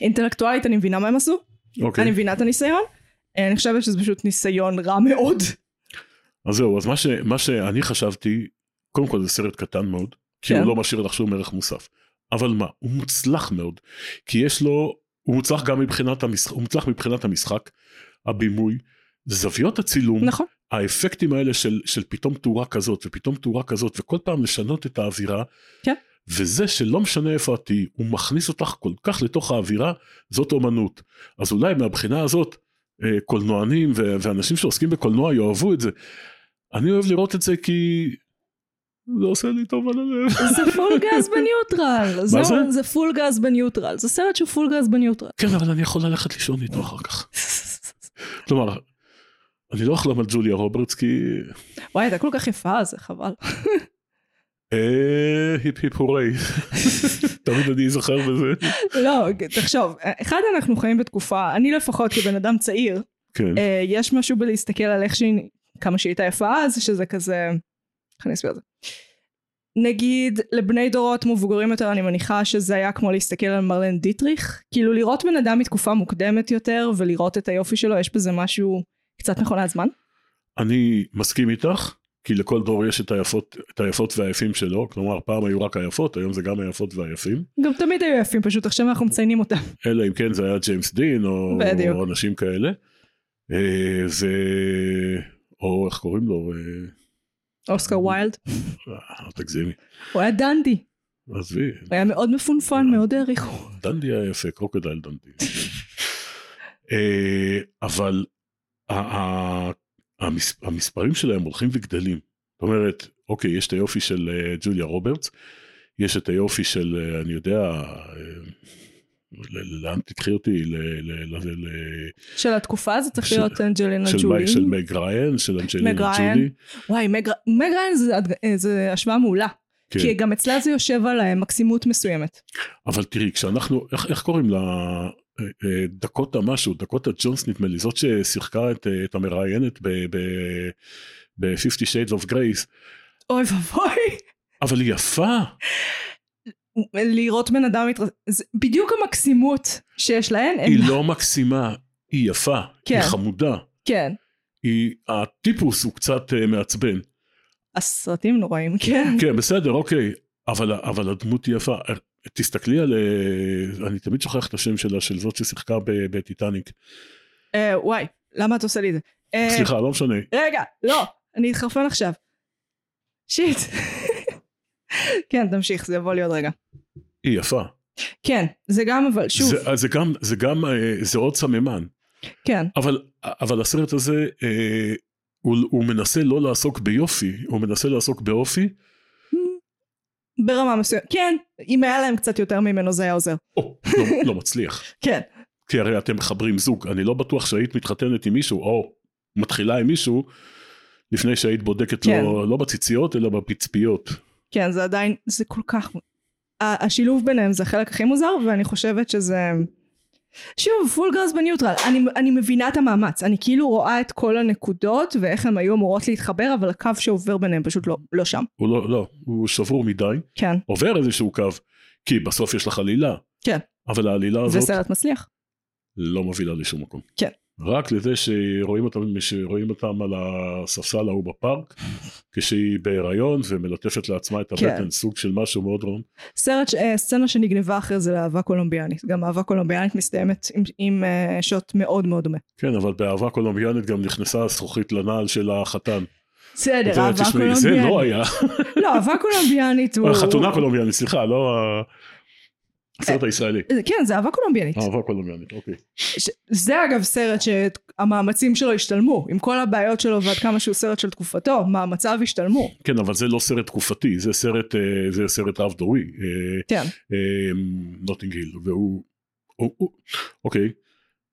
האינטלקטואלית אני מבינה מה הם עשו, אוקיי. אני מבינה את הניסיון, אני חושבת שזה פשוט ניסיון רע מאוד. אז זהו, אז מה, ש, מה שאני חשבתי, קודם כל זה סרט קטן מאוד, כי כן. הוא לא משאיר לך שום ערך מוסף. אבל מה, הוא מוצלח מאוד, כי יש לו, הוא מוצלח גם מבחינת המשחק, הוא מוצלח מבחינת המשחק, הבימוי, זוויות הצילום, נכון. האפקטים האלה של, של פתאום תאורה כזאת ופתאום תאורה כזאת וכל פעם לשנות את האווירה. כן. וזה שלא משנה איפה את תהיי, הוא מכניס אותך כל כך לתוך האווירה, זאת אומנות. אז אולי מהבחינה הזאת, אה, קולנוענים ואנשים שעוסקים בקולנוע יאהבו את זה. אני אוהב לראות את זה כי זה עושה לי טוב על הלב. זה פול גז בניוטרל. זהו, זה? זה פול גז בניוטרל. זה סרט שהוא פול גז בניוטרל. כן, אבל אני יכול ללכת לישון איתו אחר כך. (laughs) כלומר, אני לא אחלום על ג'וליה רוברטס כי... וואי, הייתה כל כך יפה, זה חבל. אה, hip hip hooray. (laughs) תמיד אני אזכר בזה. לא, תחשוב, אחד אנחנו חיים בתקופה, אני לפחות כבן אדם צעיר, כן. אה, יש משהו בלהסתכל על איך שהיא, כמה שהיא הייתה יפה אז, שזה כזה, איך אני אסביר את זה? נגיד לבני דורות מבוגרים יותר אני מניחה שזה היה כמו להסתכל על מרלן דיטריך כאילו לראות בן אדם מתקופה מוקדמת יותר ולראות את היופי שלו יש בזה משהו קצת מכונת זמן אני מסכים איתך, כי לכל דור יש את היפות, את היפות והיפים שלו, כלומר פעם היו רק היפות, היום זה גם היפות והיפים, גם תמיד היו יפים פשוט עכשיו אנחנו מציינים אותם אלא אם כן זה היה ג'יימס דין או, בדיוק. או אנשים כאלה. אה, זה... או איך קוראים לו? אה, אוסקר ויילד אה, אל תגזימי. הוא היה דנדי עזבי, הוא היה מאוד מפונפן מאוד העריכו דנדי היה יפה, Crocodile Dundee. (laughs) אבל המס- המספרים שלהם הולכים וגדלים. זאת אומרת, אוקיי, יש את היופי של אה, ג'וליה רוברטס, יש את היופי של, אה, אני יודע, אה, לאן תקחי אותי? של התקופה הזאת צריך להיות אנג'לינה ג'ולי של מג ריין, של אנג'לינה. ג'ולי. וואי מג ריין זה, אה, השוואה מעולה כן. כי גם אצלה זה יושב על מקסימות מסוימת אבל תראי, כשאנחנו, איך, איך קוראים לה? אה, אה, דקוטה משהו, דקוטה ג'ונס נדמה לי, זאת ששיחקה את, אה, את המראיינת ב-50 Shades of Grace, אוי ואבוי אבל היא יפה. לראות בן אדם מתרס... זה בדיוק המקסימות שיש להן הם... היא לא מקסימה, היא יפה, כן. היא חמודה. כן היא, הטיפוס הוא קצת אה, מעצבן. הסרטים נוראים כן כן, בסדר, אוקיי, אבל, אבל הדמות היא יפה. תסתכלי על, אה, אני תמיד שוכח את השם שלה, של זאת ששיחקה בטיטניק. אה, וואי למה אתה עושה לי את זה אה, סליחה, לא משנה. רגע לא אני אתחרפן עכשיו שיט כן תמשיך זה יבוא לי עוד רגע היא יפה. כן זה גם אבל שוב זה, זה גם, זה גם, זה עוד סממן. כן אבל, אבל הסרט הזה, הוא, הוא מנסה לא לעסוק ביופי, הוא מנסה לעסוק באופי. ברמה מסוימת כן אם היה להם קצת יותר ממנו זה היה עוזר או, לא, לא מצליח. (laughs) כן כי הרי אתם מחברים זוג, אני לא בטוח שהיית מתחתנת עם מישהו, או מתחילה עם מישהו, לפני שהיית בודקת כן. לו, לא בציציות, אלא בפצפיות. כן זה עדיין זה כל כך השילוב ביניהם זה החלק הכי מוזר ואני חושבת שזה שוב פול גראס בניוטרל אני, אני מבינה את המאמץ אני כאילו רואה את כל הנקודות ואיך הן היו אמורות להתחבר אבל הקו שעובר ביניהם פשוט לא, לא שם הוא לא, לא, הוא שבור מדי, כן עובר איזשהו קו, כי בסוף יש לך עלילה. כן. אבל העלילה הזאת וסרט מצליח לא מובילה לשום מקום. כן. רק לזה שרואים אותם, שרואים אותם על הספסל ההוא בפארק, כשהיא בהיריון ומלטפת לעצמה את כן. הבטן, סוג של משהו מאוד רון. סרט, אה, סצנה שנגנבה אחרי זה לאהבה קולומביאנית גם אהבה קולומביאנית מסתיימת עם, עם אה, שוט מאוד מאוד דומה כן, אבל באהבה קולומביאנית גם נכנסה הזכוכית לנעל של החתן. בסדר אהבה תשמעי, זה קולומביאנית לא היה. לא אהבה קולומביאנית הוא חתונה קולומביאנית, סליחה, לא הסרט הישראלי. כן זה אהבה קולומביאנית אהבה קולומביאנית, אוקיי. ש- זה אגב סרט שהמאמצים שלו השתלמו עם כל הבעיות שלו ועד כמה שהוא סרט של תקופתו מאמציו השתלמו כן, אבל זה לא סרט תקופתי, זה סרט, אה, זה סרט רב דורי, כן נוטינג היל, והוא, הוא- הוא- אוקיי.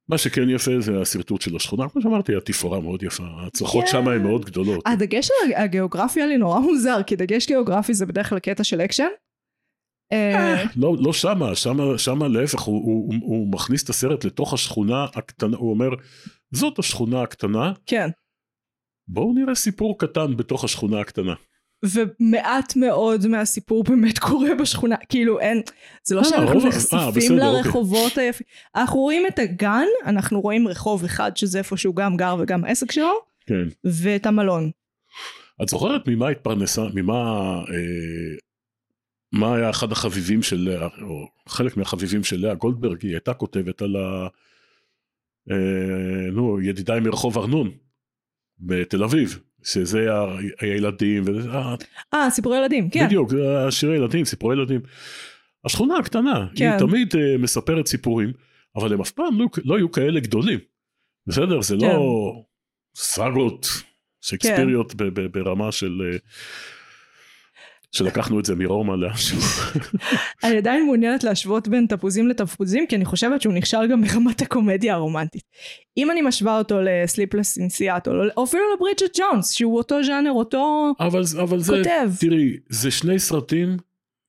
מה שכן יפה זה השרטוט של השכונה, כמו שאמרתי, התפאורה מאוד יפה, ההצלחות כן. שם הן מאוד גדולות. הדגש על הגיאוגרפיה לי נורא מוזר כי דגש גיאוגרפי זה בדרך כלל קטע של אקשן אה, לא, לא שמה, שמה, שמה להפך, הוא, הוא, הוא, מכניס את הסרט לתוך השכונה הקטנה, הוא אומר, זאת השכונה הקטנה, כן בואו נראה סיפור קטן בתוך השכונה הקטנה. ומעט מאוד מהסיפור באמת קורה בשכונה כאילו אין זה לא אה, שאנחנו אה, נחשפים אוקיי. לרחובות היפים אנחנו רואים את הגן אנחנו רואים רחוב אחד שזה איפה שהוא גם גר וגם העסק שלו כן. ואת המלון את זוכרת ממה התפרנסה, ממה, אה, מה היה אחד החביבים של לאה, או חלק מהחביבים של לאה גולדברג, היא הייתה כותבת על ה... אה, נו, ידידיי מרחוב ארנון, בתל אביב, שזה הילדים, אה, אה סיפורי ילדים כן בדיוק, זה השירי ילדים, סיפורי ילדים. השכונה הקטנה, כן. היא תמיד אה, מספרת סיפורים, אבל הם אף פעם לא, לא היו כאלה גדולים. בסדר? זה כן. לא סאגות שייקספיריות ב- ב- ברמה של... שלקחנו את זה מרומא לאנשהו. אני עדיין מעוניינת להשוות בין תפוזים לתפוזים, כי אני חושבת שהוא נכשל גם ברמת הקומדיה הרומנטית. אם אני משווה אותו לסליפלס אינסיאטו, או אפילו לברידג'ט ג'ונס, שהוא אותו ז'אנר, אותו אבל, אבל זה, כותב. תראי, זה שני סרטים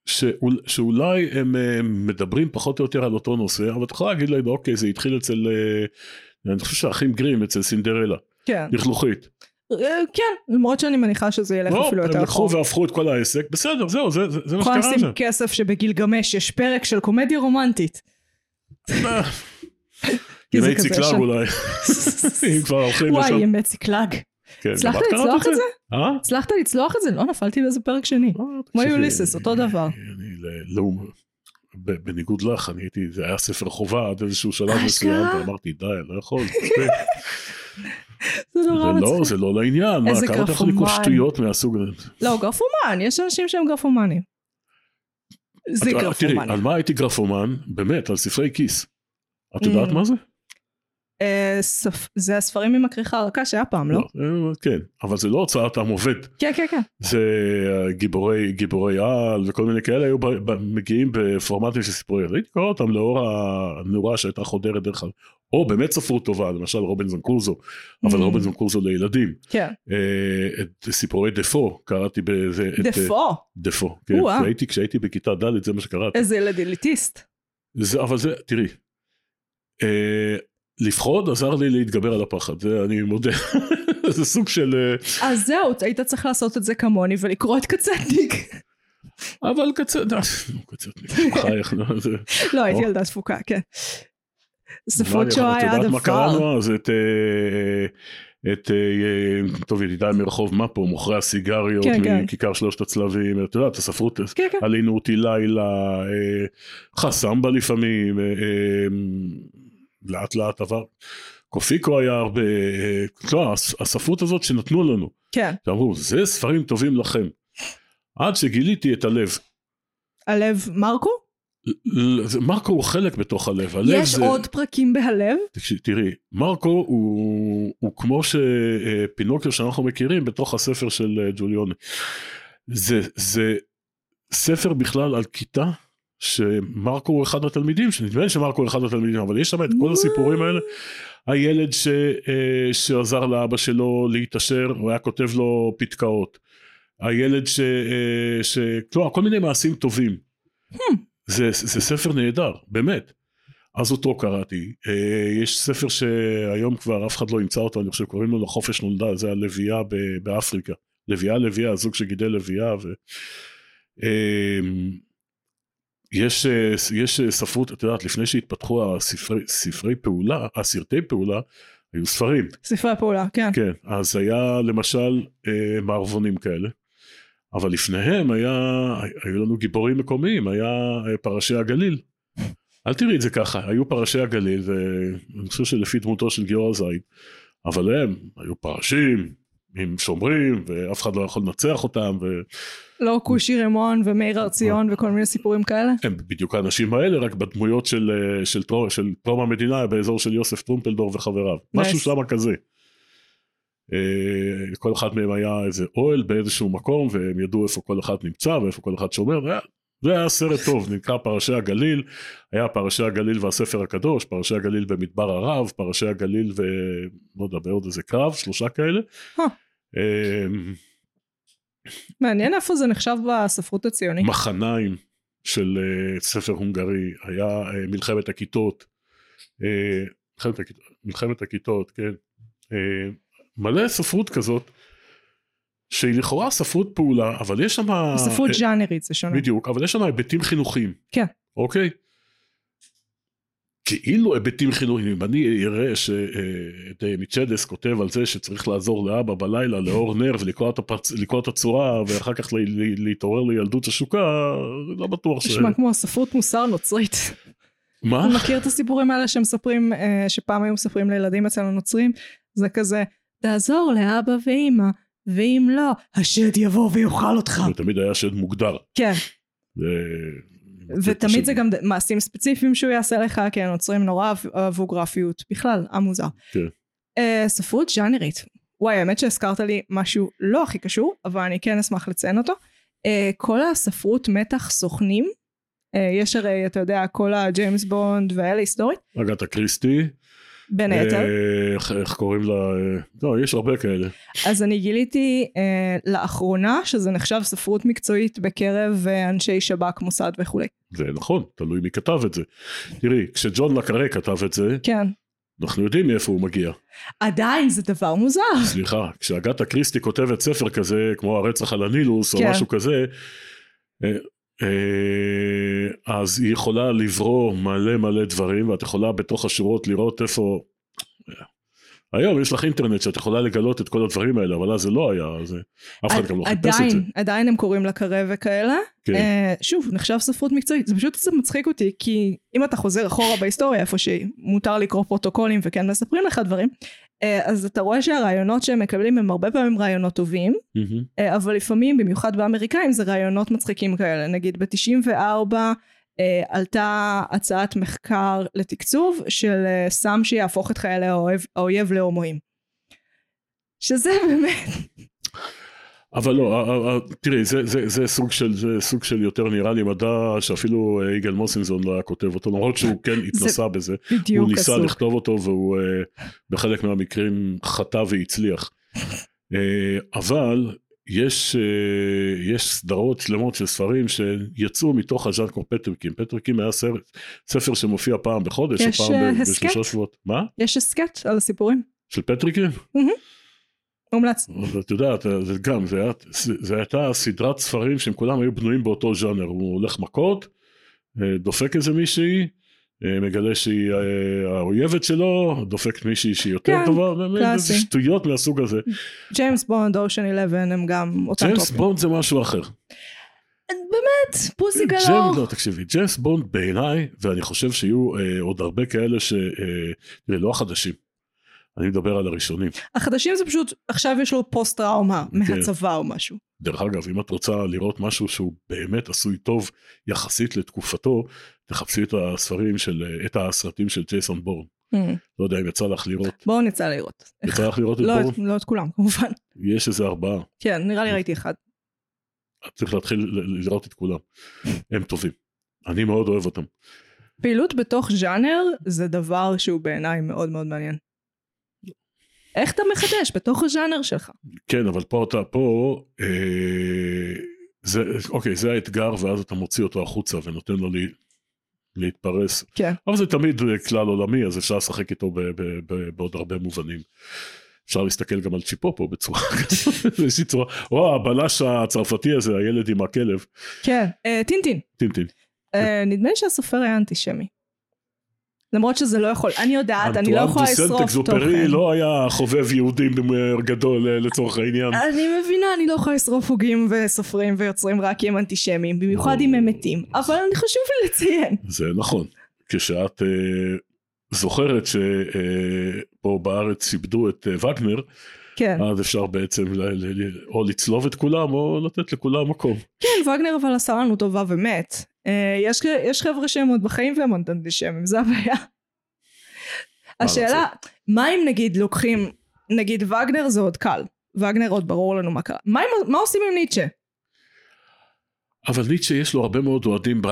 שאול, שאולי הם אה, מדברים פחות או יותר על אותו נושא, אבל את יכולה להגיד להם, אוקיי, זה התחיל אצל, אה, אני חושב שהאחים גרים אצל סינדרלה, כן. לכלוכית. אה, כן, למרות שאני מניחה שזה ילך לא, אפילו הם יותר לקחו אחורה. והפכו את כל העסק, בסדר, זהו, זה, זה, זה מה שקרה לשים שם. כסף שבגילגמש יש פרק של קומדיה רומנטית. ימי כזה ציקלג שם. אולי, (laughs) אם כבר הולכים וואי, לשם. ימי ציקלג. כן, הצלחת לצלוח את זה? אה? הצלחת לצלוח את זה? לא, נפלתי באיזה פרק שני. כמו יוליסס, אותו דבר. בניגוד לך, אני הייתי, זה היה ספר חובה עד איזשהו שלב? מסוים, ואמרתי, די, אני לא יכול. (laughs) זה נורא לא, מצחיק. זה לא לעניין, איזה כמה אתה יכול לקרוא גרפומן. שטויות מהסוג הזה? לא, גרפומן, יש אנשים שהם גרפומנים. זה את- תראי, גרפומן. על מה הייתי גרפומן? באמת, על ספרי כיס. את יודעת Mm. מה זה? אה, זה הספרים עם הכריכה הרכה שהיה פעם, לא? אה, כן, אבל זה לא הוצאת עם עובד. כן, כן, כן. זה אה, גיבורי, גיבורי על וכל מיני כאלה היו מגיעים בפורמטים של סיפורי. הייתי קורא אותם לאור הנורה שהייתה חודרת דרך. או באמת ספרות טובה, למשל רובינזון קרוזו, אבל Mm. רובינזון קרוזו לילדים. כן. אה, את סיפורי דפו, קראתי. את, אה, דפו, דפו, כן. כשהייתי, כשהייתי בכיתה ד' זה מה שקראתי. איזה ילד אליטיסט. זה, אבל זה, תראי, אה, לפחוד עזר לי להתגבר על הפחד, זה אני מודה. (laughs) זה סוג של... אז זהו, היית צריך לעשות את זה כמוני ולקרוא את קצטניק. אבל קצת, קצת, חייך, זה... לא, הייתי. ילדה תפוקה, כן. ספרות שואה היה את יודעת מה דבר. קראנו אז? את... אה, את, אה, טוב, ידידיי מרחוב מפו, מוכרי הסיגריות, כן, כן. מכיכר שלושת הצלבים, את יודעת, הספרות, כן, כן. עלינו אותי לילה, אה, חסמבה לפעמים, אה, אה, לאט לאט עבר, קופיקו היה הרבה, אה, לא, הס- הספרות הזאת שנתנו לנו, כן. שאמרו, זה ספרים טובים לכם. עד שגיליתי את הלב. הלב מרקו? מרקו הוא חלק בתוך הלב, הלב יש זה... עוד פרקים בהלב? תראי, מרקו הוא, הוא כמו שפינוקיו שאנחנו מכירים בתוך הספר של אה, ג'וליוני. זה, זה ספר בכלל על כיתה שמרקו הוא אחד התלמידים, שנדמה לי שמרקו הוא אחד התלמידים, אבל יש שם את כל הסיפורים האלה. הילד ש, אה, שעזר לאבא שלו להתעשר, הוא היה כותב לו פתקאות. הילד ש... אה, ש... כלומר, כל מיני מעשים טובים. זה, זה ספר נהדר, באמת. אז אותו קראתי. אה, יש ספר שהיום כבר אף אחד לא ימצא אותו, אני חושב קוראים לו לחופש נולדה, זה הלוויה ב- באפריקה. לוויה לוויה, הזוג שגידל לוויה. ו... אה, יש, יש ספרות, את יודעת, לפני שהתפתחו הספרי, ספרי פעולה, הסרטי פעולה, היו ספרים. ספרי פעולה, כן. כן, אז היה למשל אה, מערבונים כאלה, אבל לפניהם היה, היו לנו גיבורים מקומיים, היה אה, פרשי הגליל. אל תראי את זה ככה, היו פרשי הגליל, ואני חושב שלפי דמותו של גיורא זייד, אבל הם היו פרשים עם שומרים, ואף אחד לא יכול לנצח אותם, והם לא כושי רימון ומאיר הר ציון וכל מיני סיפורים כאלה? בדיוק האנשים האלה, רק בדמויות של, אה, של, טרום, של טרום המדינה באזור של יוסף טרומפלדור וחבריו. משהו. שמה כזה. אה, כל אחד מהם היה איזה אוהל באיזשהו מקום והם ידעו איפה כל אחד נמצא ואיפה כל אחד שומר. זה היה, סרט טוב, (laughs) נקרא פרשי הגליל, היה פרשי הגליל והספר הקדוש, פרשי הגליל במדבר ערב, פרשי הגליל ולא יודע, בעוד איזה קרב, שלושה כאלה. אה, מעניין איפה זה נחשב בספרות הציונית. מחניים של אה, ספר הונגרי, היה אה, מלחמת הכיתות, מלחמת, הכיתות כן, מלא ספרות כזאת, שהיא לכאורה ספרות פעולה, אבל יש שם... ספרות אה, ז'אנרית זה שונה. בדיוק, אבל יש שם היבטים חינוכיים. כן. אוקיי? כאילו היבטים חינוכיים, אם אני אראה שאת מיצ'דס כותב על זה שצריך לעזור לאבא בלילה לאור נר ולקרוא את, הצורה ואחר כך. להתעורר לילדות השוקה, לא בטוח ש... נשמע כמו ספרות מוסר נוצרית. מה? מכיר את הסיפורים האלה שמספרים, אה, שפעם היו מספרים לילדים אצל הנוצרים? זה כזה, תעזור לאבא ואימא, ואם לא, השד יבוא ויאכל אותך. זה תמיד היה שד מוגדר. כן, ו... ותמיד זה גם מעשים ספציפיים שהוא יעשה לך, כי הנוצרים נורא אהב- אהבו גרפיות, בכלל, עם מוזר. כן. אה, ספרות ז'אנרית. וואי, האמת שהזכרת לי משהו לא הכי קשור, אבל אני כן אשמח לציין אותו. אה, כל הספרות מתח סוכנים, אה, יש הרי, אתה יודע, כל הג'יימס בונד והאלה היסטורית, אגתה קריסטי. בין היתר. אה, איך- איך קוראים לה? אה, לא, יש הרבה כאלה. אז אני גיליתי אה, לאחרונה שזה נחשב ספרות מקצועית בקרב אה, אנשי שב"כ, מוסד וכולי. זה נכון, תלוי מי כתב את זה. תראי, כשג'ון לקארה כתב את זה, כן. אנחנו יודעים מאיפה הוא מגיע. עדיין זה דבר מוזר. סליחה, כשאגתה קריסטי כותבת ספר כזה, כמו הרצח על הנילוס, או כן. משהו כזה, אז היא יכולה לברור מלא מלא דברים, ואת יכולה בתוך השורות לראות איפה... היום יש לך אינטרנט שאת יכולה לגלות את כל הדברים האלה, אבל אז זה לא היה, אז אה, אף אחד גם לא חיפש את זה. עדיין, עדיין הם קוראים לה קרב וכאלה. כן. אה, שוב, נחשב ספרות מקצועית. זה פשוט זה מצחיק אותי, כי אם אתה חוזר אחורה בהיסטוריה, איפה שמותר לקרוא פרוטוקולים וכן מספרים לך דברים, אה, אז אתה רואה שהרעיונות שהם מקבלים הם הרבה פעמים רעיונות טובים, אבל לפעמים, במיוחד באמריקאים, זה רעיונות מצחיקים כאלה. נגיד ב-94 אה, עלתה הצעת מחקר לתקצוב של אה, סם שיהפוך את חיילי האויב, להומואים. שזה (laughs) באמת, אבל לא, אה, אה, אה, תראי, זה, זה, זה, סוג של, זה סוג של יותר נראה לי מדע שאפילו אה, יגאל מוסינזון לא היה כותב אותו, למרות שהוא (laughs) כן התנסה בזה. בדיוק הוא ניסה עשו. לכתוב אותו והוא אה, בחלק מהמקרים חטא והצליח. אה, אבל יש, אה, יש סדרות שלמות של ספרים שיצאו מתוך הז'אנר כמו פטריקים. פטריקים היה סרט, ספר שמופיע פעם בחודש, או פעם אה? בשלושה שבועות. מה? יש הסכת על הסיפורים. של פטריקים? מומלץ. את יודעת, זה גם, זה, היה, זה הייתה סדרת ספרים שהם כולם היו בנויים באותו ז'אנר, הוא הולך מכות, אה, דופק איזה מישהי, אה, מגלה שהיא אה, האויבת שלו, דופק מישהי שהיא יותר כן, טובה, קלאסי. שטויות מהסוג הזה. ג'יימס בונד, אושן 11 הם גם אותם ג'יימס טרופים. בונד זה משהו אחר. באמת, Pussy Galore. ג'יימס, לא, תקשיבי, ג'יימס בונד בעיניי, ואני חושב שיהיו אה, עוד הרבה כאלה ש... אה, תראה, לא החדשים, אני מדבר על הראשונים. החדשים זה פשוט, עכשיו יש לו פוסט טראומה כן. מהצבא או משהו. דרך אגב, אם את רוצה לראות משהו שהוא באמת עשוי טוב יחסית לתקופתו, תחפשי את הספרים של, את הסרטים של ג'ייסון בורן. לא יודע אם יצא לך לראות. בואו נצא לראות. יצא לך לראות את לא בורן? לא את כולם, כמובן. יש איזה ארבעה. כן, נראה לי ראיתי אחד. צריך להתחיל לראות את כולם. הם טובים. אני מאוד אוהב אותם. פעילות בתוך ז'אנר זה דבר שהוא בעיניי מאוד מאוד מעניין. איך אתה מחדש בתוך הז'אנר שלך? כן, אבל פה אתה, פה, אה, זה, אוקיי, זה האתגר, ואז אתה מוציא אותו החוצה ונותן לו לי, להתפרס. כן. אבל זה תמיד אה, כלל עולמי, אז אפשר לשחק איתו ב, ב, ב, בעוד הרבה מובנים. אפשר להסתכל גם על צ'יפופו בצורה (laughs) כזאת, באיזושהי צורה, או הבלש הצרפתי הזה, הילד עם הכלב, כן. אה, טינטין. טינטין. אה, נדמה לי שהסופר היה אנטישמי. למרות שזה לא יכול, אני יודעת, אני לא יכולה לשרוף תוכן. לא היה חובב יהודים גדול אה, לצורך העניין. אני מבינה, אני לא יכולה לשרוף חוגים וסופרים ויוצרים רק כי הם אנטישמים, במיוחד אם הם מתים, אבל אני חשוב לי לציין. זה נכון. כשאת אה, זוכרת שפה בארץ איבדו את אה, וגנר, כן, אז אפשר בעצם או לצלוב את כולם או לתת לכולם מקום. כן, וגנר אבל עשה לנו טובה ומת. אה, יש, יש חבר'ה שהם עוד בחיים והם עוד אנטישמים, זה הבעיה. השאלה, מה אם נגיד לוקחים, נגיד וגנר זה עוד קל, וגנר עוד ברור לנו מה קרה. מה, מה עושים עם ניטשה? אבל ניטשה יש לו הרבה מאוד אוהדים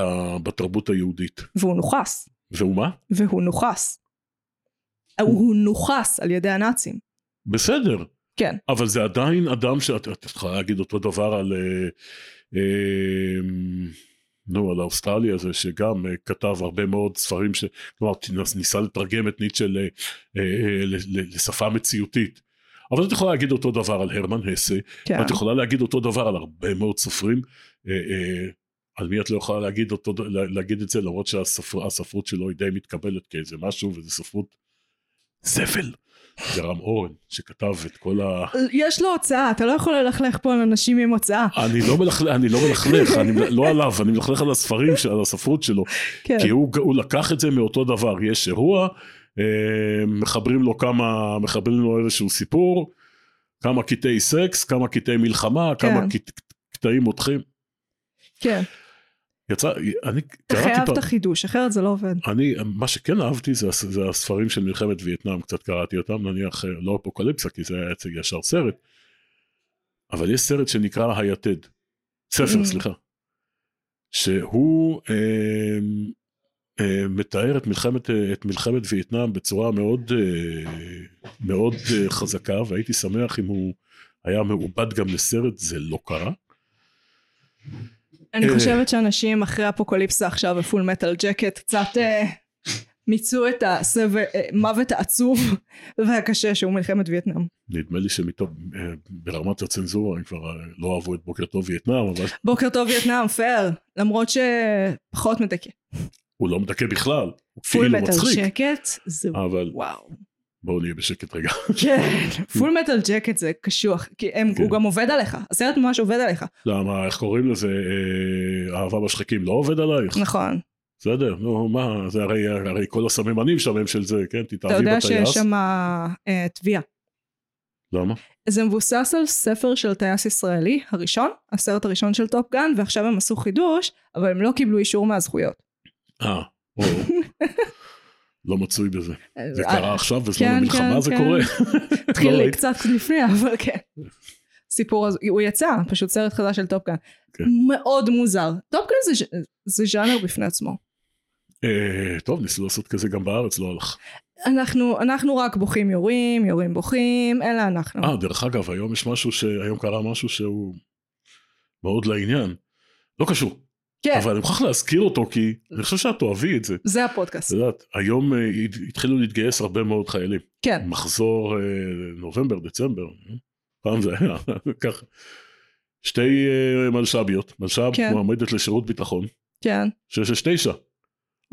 בתרבות היהודית. והוא נוכס, והוא מה? והוא נוכס. הוא נוכס על ידי הנאצים. בסדר. כן. אבל זה עדיין אדם שאת את יכולה להגיד אותו דבר על... אה, אה, נו, על האוסטרלי הזה, שגם אה, כתב הרבה מאוד ספרים, ש... כלומר, ניסה לתרגם את ניטשה ל- אה, אה, ל- לשפה מציאותית. אבל את יכולה להגיד אותו דבר על הרמן הסה, כן. ואת יכולה להגיד אותו דבר על הרבה מאוד סופרים. על מי את לא יכולה להגיד, אותו, לה- להגיד את זה, למרות שהספרות שלו היא די מתקבלת כאיזה משהו, וזה ספרות זבל. זה רם אורן, שכתב את כל ה... יש לו הוצאה, אתה לא יכול ללכלך פה על אנשים עם הוצאה. אני לא מלכלך, אני לא מלכלך, אני לא עליו, אני מלכלך על הספרים, על הספרות שלו. כן. כי הוא, הוא לקח את זה מאותו דבר, יש אירוע, אה, מחברים לו כמה, מחברים לו איזשהו סיפור, כמה קטעי סקס, כמה קטעי מלחמה, כן. כמה קט- קטעים מותחים. כן. יצא, אני אתה קראתי חייב פעם, את החידוש, אחרת זה לא עובד. אני, מה שכן אהבתי זה, זה הספרים של מלחמת וייטנאם, קצת קראתי אותם, נניח אה, לא אפוקליפסה, כי זה היה יצא ישר סרט, אבל יש סרט שנקרא היתד. ספר, Mm. סליחה. שהוא אה, אה, מתאר את מלחמת, אה, את מלחמת וייטנאם בצורה מאוד, אה, מאוד אה, חזקה, והייתי שמח אם הוא היה מעובד גם לסרט, זה לא קרה. אני אה. חושבת שאנשים אחרי אפוקליפסה עכשיו ו Full Metal Jacket קצת אה, מיצו את המוות העצוב והקשה שהוא מלחמת וייטנאם. נדמה לי שמתוך, אה, ברמת הצנזורה הם כבר אה, לא אהבו את בוקר טוב וייטנאם, אבל בוקר טוב וייטנאם, פייר, למרות שפחות מדכא. הוא לא מדכא בכלל, הוא Full כאילו Metal Jacket זה אבל וואו. בואו נהיה בשקט רגע. כן, Full Metal Jacket זה קשוח, כי הם- כן. הוא גם עובד עליך, הסרט ממש עובד עליך. למה, איך קוראים לזה, אה, אהבה בשחקים לא עובד עלייך? נכון. בסדר, נו מה, זה הרי, הרי כל הסממנים שם הם של זה, כן? אתה תתאהבי יודע בטייס. שיש שם אה, תביעה. למה? זה מבוסס על ספר של טייס ישראלי, הראשון, הסרט הראשון של Top Gun, ועכשיו הם עשו חידוש, אבל הם לא קיבלו אישור מהזכויות. אה, (laughs) לא מצוי בזה. זה אה, קרה עכשיו בזמן כן, המלחמה כן, זה כן. קורה. התחיל (laughs) לא. קצת לפני, אבל כן. סיפור, הז- הוא יצא, פשוט סרט חדש של Top Gun. כן. מאוד מוזר. Top Gun זה ז'- זה ז'אנר בפני עצמו. אה, טוב, ניסו לעשות כזה גם בארץ, לא הלך. אנחנו, אנחנו רק בוכים יורים, יורים בוכים, אלה אנחנו. אה, דרך אגב, היום יש משהו ש... היום קרה משהו שהוא מאוד לעניין. לא קשור, כן, אבל אני מוכרח להזכיר אותו כי אני חושב שאת תאהבי את זה. זה הפודקאסט. יודעת, היום אה, התחילו להתגייס הרבה מאוד חיילים. כן, מחזור אה, נובמבר, דצמבר, פעם זה היה (laughs) ככה. שתי אה, מלש"ביות, מלש"ב כן. מועמדת לשירות ביטחון, כן. 669,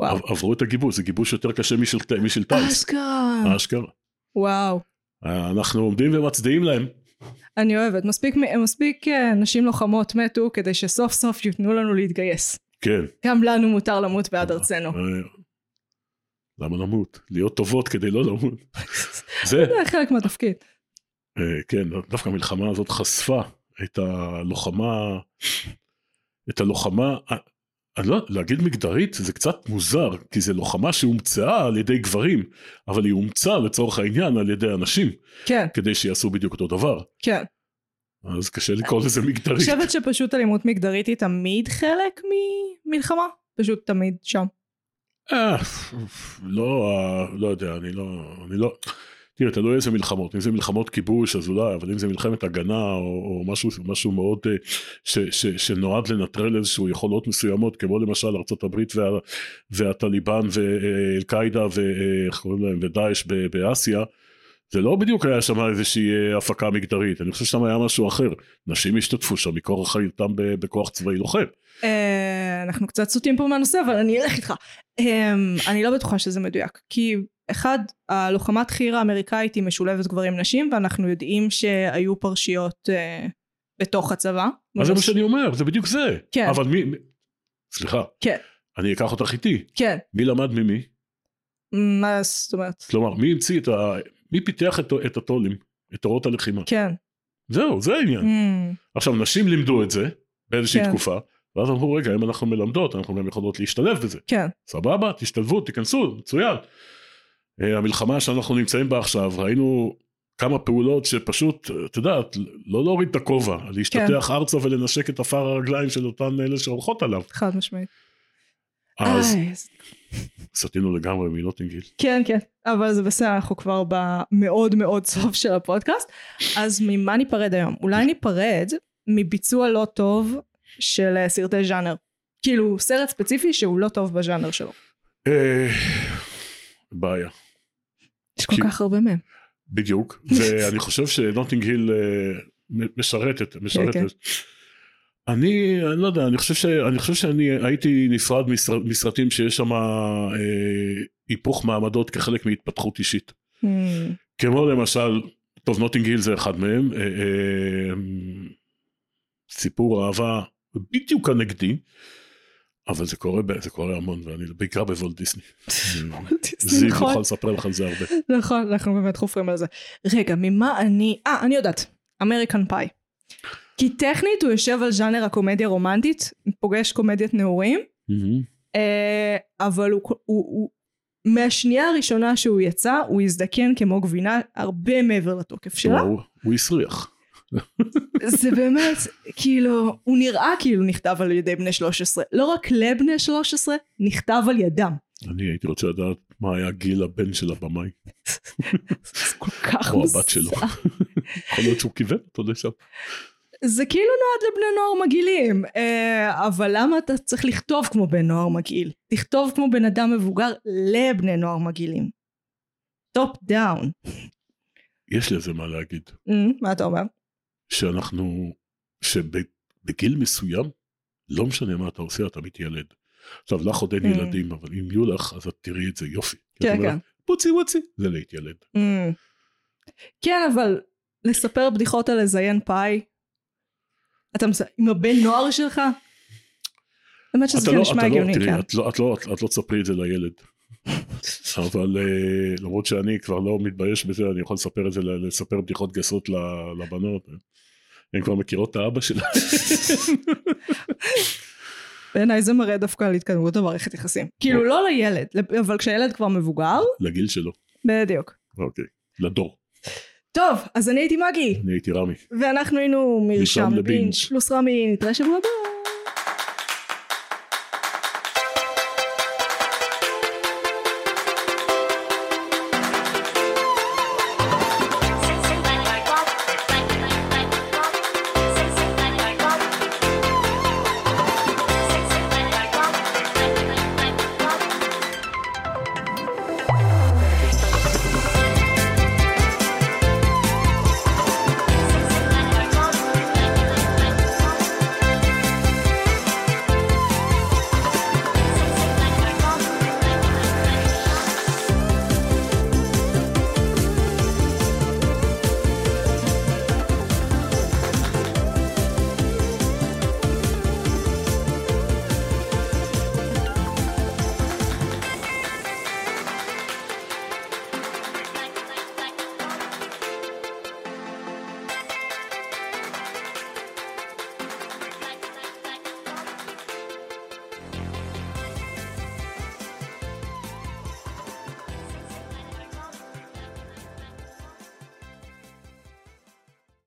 וואו. עב- עברו את הגיבוש, זה גיבוש יותר קשה משל, משל טייס, אשכרה. אשכרה. וואו. אה, אנחנו עומדים ומצדיעים להם. אני אוהבת. מספיק, מספיק אה, נשים לוחמות מתו כדי שסוף סוף ייתנו לנו להתגייס. כן. גם לנו מותר למות בעד ארצנו. אה, למה למות? להיות טובות כדי לא למות. (laughs) זה, זה חלק מהתפקיד. אה, כן, דווקא המלחמה הזאת חשפה את הלוחמה, את הלוחמה, אה, אני לא, להגיד מגדרית זה קצת מוזר, כי זה לוחמה שהומצאה על ידי גברים, אבל היא אומצה לצורך העניין על ידי אנשים, כן, כדי שיעשו בדיוק אותו דבר. כן. אז קשה לקרוא לזה אני מגדרית. חושבת שפשוט אלימות מגדרית היא תמיד חלק ממלחמה. פשוט תמיד שם. אה, לא, אה, לא יודע, אני לא, אני לא, תראה, תלוי איזה מלחמות, אם זה מלחמות כיבוש אז אולי, אבל אם זה מלחמת הגנה או, או משהו, משהו מאוד, אה, ש, ש, שנועד לנטרל איזשהו יכולות מסוימות, כמו למשל ארה"ב וה, והטליבן ואל קאידה ואיך קוראים להם, ודאעש באסיה, זה לא בדיוק היה שם איזושהי אה, הפקה מגדרית, אני חושב ששם היה משהו אחר, נשים השתתפו שם מכורח חיותם בכוח צבאי לוחם. אה, אנחנו קצת סוטים פה מהנושא, אבל אני אלך איתך. אה, אני לא בטוחה שזה מדויק. כי אחד, הלוחמת חי"ר האמריקאית היא משולבת גברים נשים, ואנחנו יודעים שהיו פרשיות אה, בתוך הצבא. אז זה מה שאני אומר, זה בדיוק זה. כן. אבל מי, מי- סליחה, כן, אני אקח אותך איתי. כן. מי למד ממי? מה זאת אומרת? כלומר, מי המציא את ה... מי פיתח את, את הטולים, את תורות הלחימה? כן. זהו, זה העניין. Mm, עכשיו, נשים לימדו את זה באיזושהי כן. תקופה, ואז אמרו, רגע, אם אנחנו מלמדות, אנחנו גם יכולות להשתלב בזה. כן. סבבה, תשתלבו, תיכנסו, מצוין. אה, המלחמה שאנחנו נמצאים בה עכשיו, ראינו כמה פעולות שפשוט, את יודעת, לא להוריד את הכובע, להשתטח ארצה ולנשק את עפר הרגליים של אותן אלה שהולכות עליו. חד משמעית. אז איזה- (laughs) סטינו לגמרי מנוטינגיל. כן, כן. אבל זה בסדר, אנחנו כבר במאוד מאוד סוף של הפודקאסט. אז ממה ניפרד היום? אולי ניפרד מביצוע לא טוב של אה, סרטי ז'אנר. כאילו, סרט ספציפי שהוא לא טוב בז'אנר שלו. אה, בעיה. יש כל כי- כך הרבה מהם. בדיוק, (laughs) ואני חושב שנוטינג היל אה, משרתת, משרתת. כן. אני, אני לא יודע, אני חושב, ש, אני חושב שאני הייתי נפרד מסר, מסרטים שיש שם אה, היפוך מעמדות כחלק מהתפתחות אישית. Hmm, כמו למשל, טוב נוטינג היל זה אחד מהם, אה, אה, סיפור אהבה בדיוק הנגדי, אבל זה קורה, זה קורה המון, ואני בעיקר בוולט דיסני. זיו נכון, יוכל לספר לך על זה הרבה. נכון, אנחנו באמת חופרים על זה. רגע, ממה אני... אה, אני יודעת. אמריקן פאי. כי טכנית הוא יושב על ז'אנר הקומדיה רומנטית, פוגש קומדיית נעורים, אה, אבל הוא, הוא, הוא מהשנייה הראשונה שהוא יצא הוא הזדקן כמו גבינה הרבה מעבר לתוקף שלה הוא הסריח. זה באמת, כאילו, הוא נראה כאילו נכתב על ידי בני 13. לא רק לבני 13, נכתב על ידם. אני הייתי רוצה לדעת מה היה גיל הבן של הבמאי, זה כל כך או מוזר. הבת שלו. יכול להיות שהוא כיוון אותו לשם. זה כאילו נועד לבני נוער מגעילים, אה, אבל למה אתה צריך לכתוב כמו בן נוער מגעיל? תכתוב כמו בן אדם מבוגר לבני נוער מגעילים. Top down. יש לזה מה להגיד. מה אתה אומר? שאנחנו, שבגיל מסוים, לא משנה מה אתה עושה, אתה מתיילד. עכשיו, לך עוד אין Mm. ילדים, אבל אם יהיו לך, אז את תראי את זה יופי. את כן, כן. פוצי ווצי, זה להתיילד. Mm. כן, אבל לספר בדיחות על לזיין פאי, אתה מס... עם הבן נוער שלך? האמת שזה כן לא, נשמע לא, הגיוני, כן. את לא, את לא, את לא תספרי את זה לילד. (laughs) אבל אה, למרות שאני כבר לא מתבייש בזה, אני יכול לספר את זה, לספר בדיחות גסות לבנות. הן כבר מכירות את האבא שלה. בעיניי זה מראה דווקא על התקדמות המערכת יחסים. כאילו לא לילד, אבל כשהילד כבר מבוגר, לגיל שלו. בדיוק. אוקיי. לדור. טוב, אז אני הייתי מגי, אני הייתי רמי. ואנחנו היינו מרשם לבינג'. פלוס רמי, נתראה שבוע הבא.